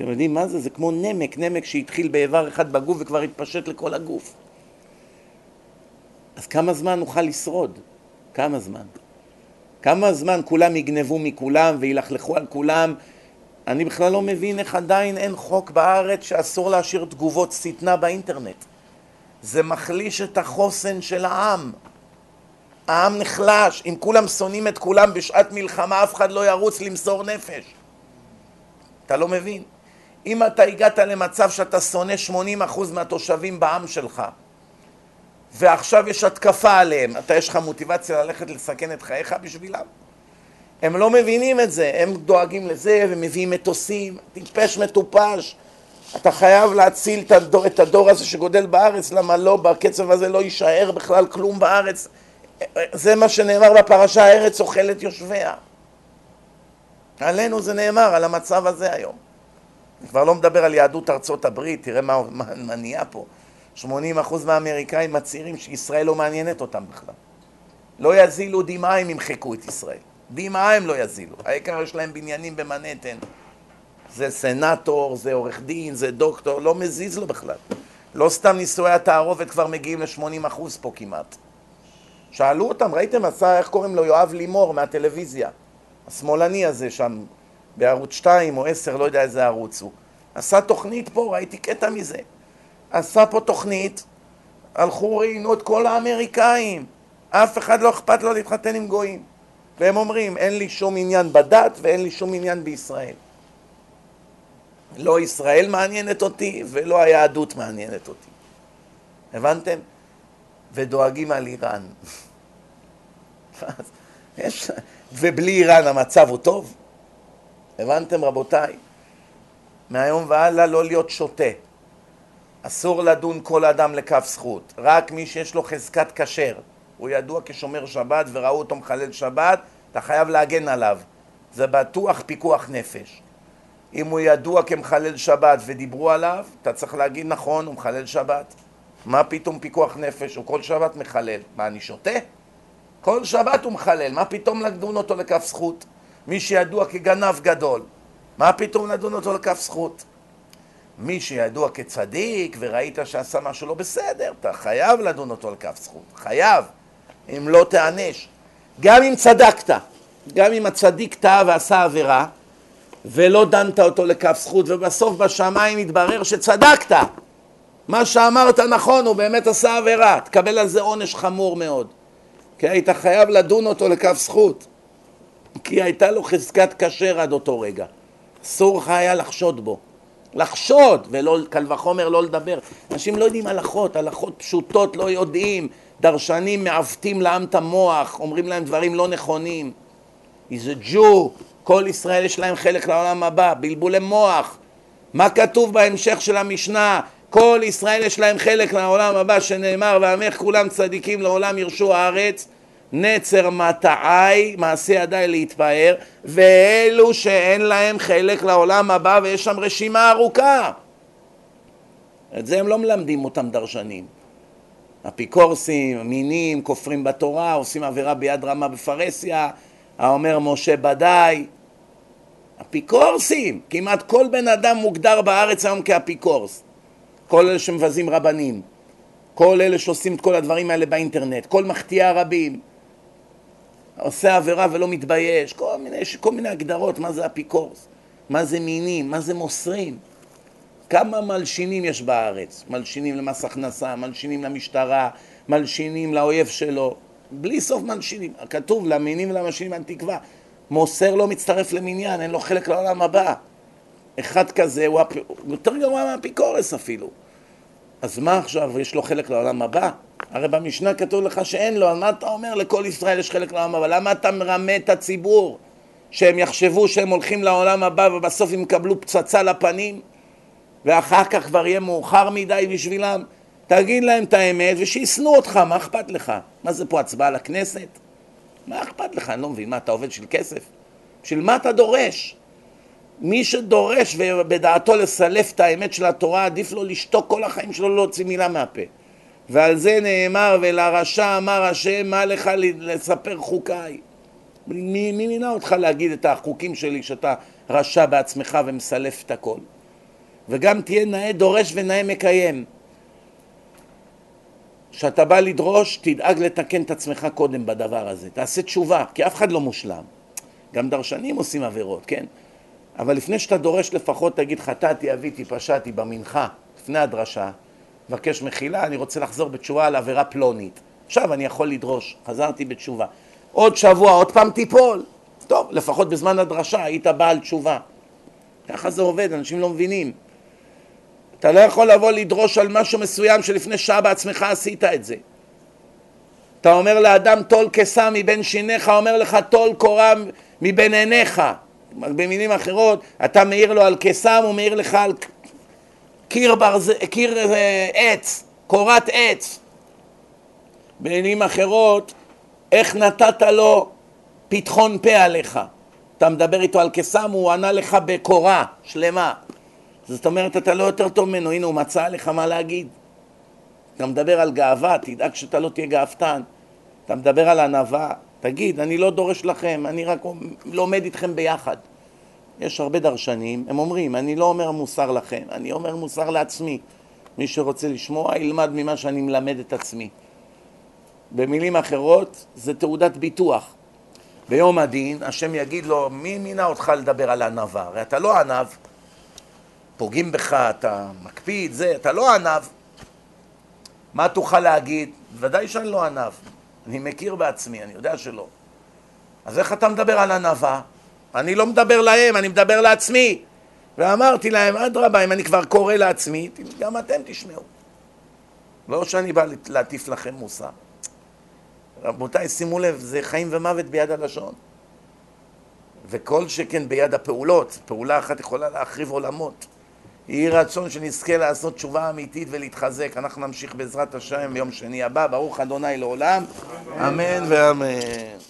אתם יודעים מה זה? זה כמו נמק, נמק שהתחיל באיבר אחד בגוף וכבר התפשט לכל הגוף. אז כמה זמן נוכל לשרוד? כמה זמן? כמה זמן כולם יגנבו מכולם וילכלכו על כולם? אני בכלל לא מבין איך עדיין אין חוק בארץ שאסור להשאיר תגובות שטנה באינטרנט. זה מחליש את החוסן של העם. העם נחלש, אם כולם שונאים את כולם בשעת מלחמה אף אחד לא ירוץ למסור נפש. אתה לא מבין? אם אתה הגעת למצב שאתה שונא 80% מהתושבים בעם שלך ועכשיו יש התקפה עליהם, אתה יש לך מוטיבציה ללכת לסכן את חייך בשבילם? הם לא מבינים את זה, הם דואגים לזה ומביאים מטוסים, טיפש מטופש. אתה חייב להציל את הדור, את הדור הזה שגודל בארץ, למה לא, בקצב הזה לא יישאר בכלל כלום בארץ. זה מה שנאמר בפרשה, הארץ אוכלת יושביה. עלינו זה נאמר, על המצב הזה היום. אני כבר לא מדבר על יהדות ארצות הברית, תראה מה, מה, מה נהיה פה. 80% מהאמריקאים מצהירים שישראל לא מעניינת אותם בכלל. לא יזילו דמעה אם ימחקו את ישראל. דמעה הם לא יזילו. העיקר יש להם בניינים במנהטן. זה סנטור, זה עורך דין, זה דוקטור, לא מזיז לו בכלל. לא סתם נישואי התערובת כבר מגיעים ל-80% פה כמעט. שאלו אותם, ראיתם, עשה, איך קוראים לו? יואב לימור מהטלוויזיה. השמאלני הזה שם, בערוץ 2 או 10, לא יודע איזה ערוץ הוא. עשה תוכנית פה, ראיתי קטע מזה. עשה פה תוכנית, הלכו ראיינו את כל האמריקאים. אף אחד לא אכפת לו להתחתן עם גויים. והם אומרים, אין לי שום עניין בדת ואין לי שום עניין בישראל. לא ישראל מעניינת אותי ולא היהדות מעניינת אותי. הבנתם? ודואגים על איראן. ובלי איראן המצב הוא טוב? הבנתם רבותיי? מהיום והלאה לא להיות שוטה. אסור לדון כל אדם לכף זכות, רק מי שיש לו חזקת כשר. הוא ידוע כשומר שבת וראו אותו מחלל שבת, אתה חייב להגן עליו. זה בטוח פיקוח נפש. אם הוא ידוע כמחלל שבת ודיברו עליו, אתה צריך להגיד נכון, הוא מחלל שבת. מה פתאום פיקוח נפש? הוא כל שבת מחלל. מה, אני שותה? כל שבת הוא מחלל, מה פתאום לדון אותו לכף זכות? מי שידוע כגנב גדול, מה פתאום לדון אותו לכף זכות? מי שידוע כצדיק וראית שעשה משהו לא בסדר, אתה חייב לדון אותו לכף זכות, חייב, אם לא תיענש. גם אם צדקת, גם אם הצדיק טעה ועשה עבירה ולא דנת אותו לכף זכות ובסוף בשמיים יתברר שצדקת מה שאמרת נכון, הוא באמת עשה עבירה, תקבל על זה עונש חמור מאוד כי היית חייב לדון אותו לכף זכות כי הייתה לו חזקת כשר עד אותו רגע אסור לך היה לחשוד בו לחשוד, ולא, קל וחומר לא לדבר. אנשים לא יודעים הלכות, הלכות פשוטות לא יודעים. דרשנים מעוותים לעם את המוח, אומרים להם דברים לא נכונים. He's a Jew, כל ישראל יש להם חלק לעולם הבא, בלבולי מוח. מה כתוב בהמשך של המשנה? כל ישראל יש להם חלק לעולם הבא שנאמר ועמך כולם צדיקים לעולם ירשו הארץ נצר מטעי, מעשה ידיי להתפאר, ואלו שאין להם חלק לעולם הבא, ויש שם רשימה ארוכה. את זה הם לא מלמדים אותם דרשנים. אפיקורסים, מינים, כופרים בתורה, עושים עבירה ביד רמה בפרהסיה, האומר משה בדאי. אפיקורסים, כמעט כל בן אדם מוגדר בארץ היום כאפיקורס. כל אלה שמבזים רבנים, כל אלה שעושים את כל הדברים האלה באינטרנט, כל מחטיאי הרבים, עושה עבירה ולא מתבייש, כל מיני, כל מיני הגדרות, מה זה אפיקורס, מה זה מינים, מה זה מוסרים. כמה מלשינים יש בארץ? מלשינים למס הכנסה, מלשינים למשטרה, מלשינים לאויב שלו, בלי סוף מלשינים. כתוב למינים ולמלשינים אין תקווה. מוסר לא מצטרף למניין, אין לו חלק לעולם הבא. אחד כזה הוא אפ... יותר גרוע מהאפיקורס אפילו. אז מה עכשיו, יש לו חלק לעולם הבא? הרי במשנה כתוב לך שאין לו, אז מה אתה אומר לכל ישראל יש חלק לעולם הבא? למה אתה מרמה את הציבור? שהם יחשבו שהם הולכים לעולם הבא ובסוף הם יקבלו פצצה לפנים? ואחר כך כבר יהיה מאוחר מדי בשבילם? תגיד להם את האמת ושישנאו אותך, מה אכפת לך? מה זה פה הצבעה לכנסת? מה אכפת לך? אני לא מבין, מה אתה עובד של כסף? בשביל מה אתה דורש? מי שדורש ובדעתו לסלף את האמת של התורה, עדיף לו לשתוק כל החיים שלו, לא להוציא מילה מהפה. ועל זה נאמר, ולרשע אמר השם, מה לך לספר חוקיי? מי, מי מינה אותך להגיד את החוקים שלי שאתה רשע בעצמך ומסלף את הכל? וגם תהיה נאה דורש ונאה מקיים. כשאתה בא לדרוש, תדאג לתקן את עצמך קודם בדבר הזה. תעשה תשובה, כי אף אחד לא מושלם. גם דרשנים עושים עבירות, כן? אבל לפני שאתה דורש לפחות תגיד חטאתי, אביתי, פשעתי במנחה, לפני הדרשה, מבקש מחילה, אני רוצה לחזור בתשובה על עבירה פלונית. עכשיו אני יכול לדרוש, חזרתי בתשובה. עוד שבוע, עוד פעם תיפול. טוב, לפחות בזמן הדרשה היית בעל תשובה. ככה זה עובד, אנשים לא מבינים. אתה לא יכול לבוא לדרוש על משהו מסוים שלפני שעה בעצמך עשית את זה. אתה אומר לאדם טול קיסה מבין שיניך, אומר לך טול קורה מבין עיניך. במילים אחרות, אתה מעיר לו על קיסם, הוא מעיר לך על קיר, ברז... קיר אה, עץ, קורת עץ. במילים אחרות, איך נתת לו פתחון פה עליך. אתה מדבר איתו על קיסם, הוא ענה לך בקורה שלמה. זאת אומרת, אתה לא יותר טוב ממנו, הנה הוא מצא לך מה להגיד. אתה מדבר על גאווה, תדאג שאתה לא תהיה גאוותן. אתה מדבר על ענווה, תגיד, אני לא דורש לכם, אני רק לומד איתכם ביחד. יש הרבה דרשנים, הם אומרים, אני לא אומר מוסר לכם, אני אומר מוסר לעצמי. מי שרוצה לשמוע, ילמד ממה שאני מלמד את עצמי. במילים אחרות, זה תעודת ביטוח. ביום הדין, השם יגיד לו, מי מינה אותך לדבר על ענווה? הרי אתה לא ענב, פוגעים בך, אתה מקפיד, זה, אתה לא ענב. מה תוכל להגיד? ודאי שאני לא ענב. אני מכיר בעצמי, אני יודע שלא. אז איך אתה מדבר על ענווה? אני לא מדבר להם, אני מדבר לעצמי. ואמרתי להם, אדרבה, אם אני כבר קורא לעצמי, גם אתם תשמעו. לא שאני בא להטיף לכם מוסר. רבותיי, שימו לב, זה חיים ומוות ביד הלשון. וכל שכן ביד הפעולות, פעולה אחת יכולה להחריב עולמות. יהי רצון שנזכה לעשות תשובה אמיתית ולהתחזק. אנחנו נמשיך בעזרת השם ביום שני הבא. ברוך אדוני לעולם, אמן ואמן.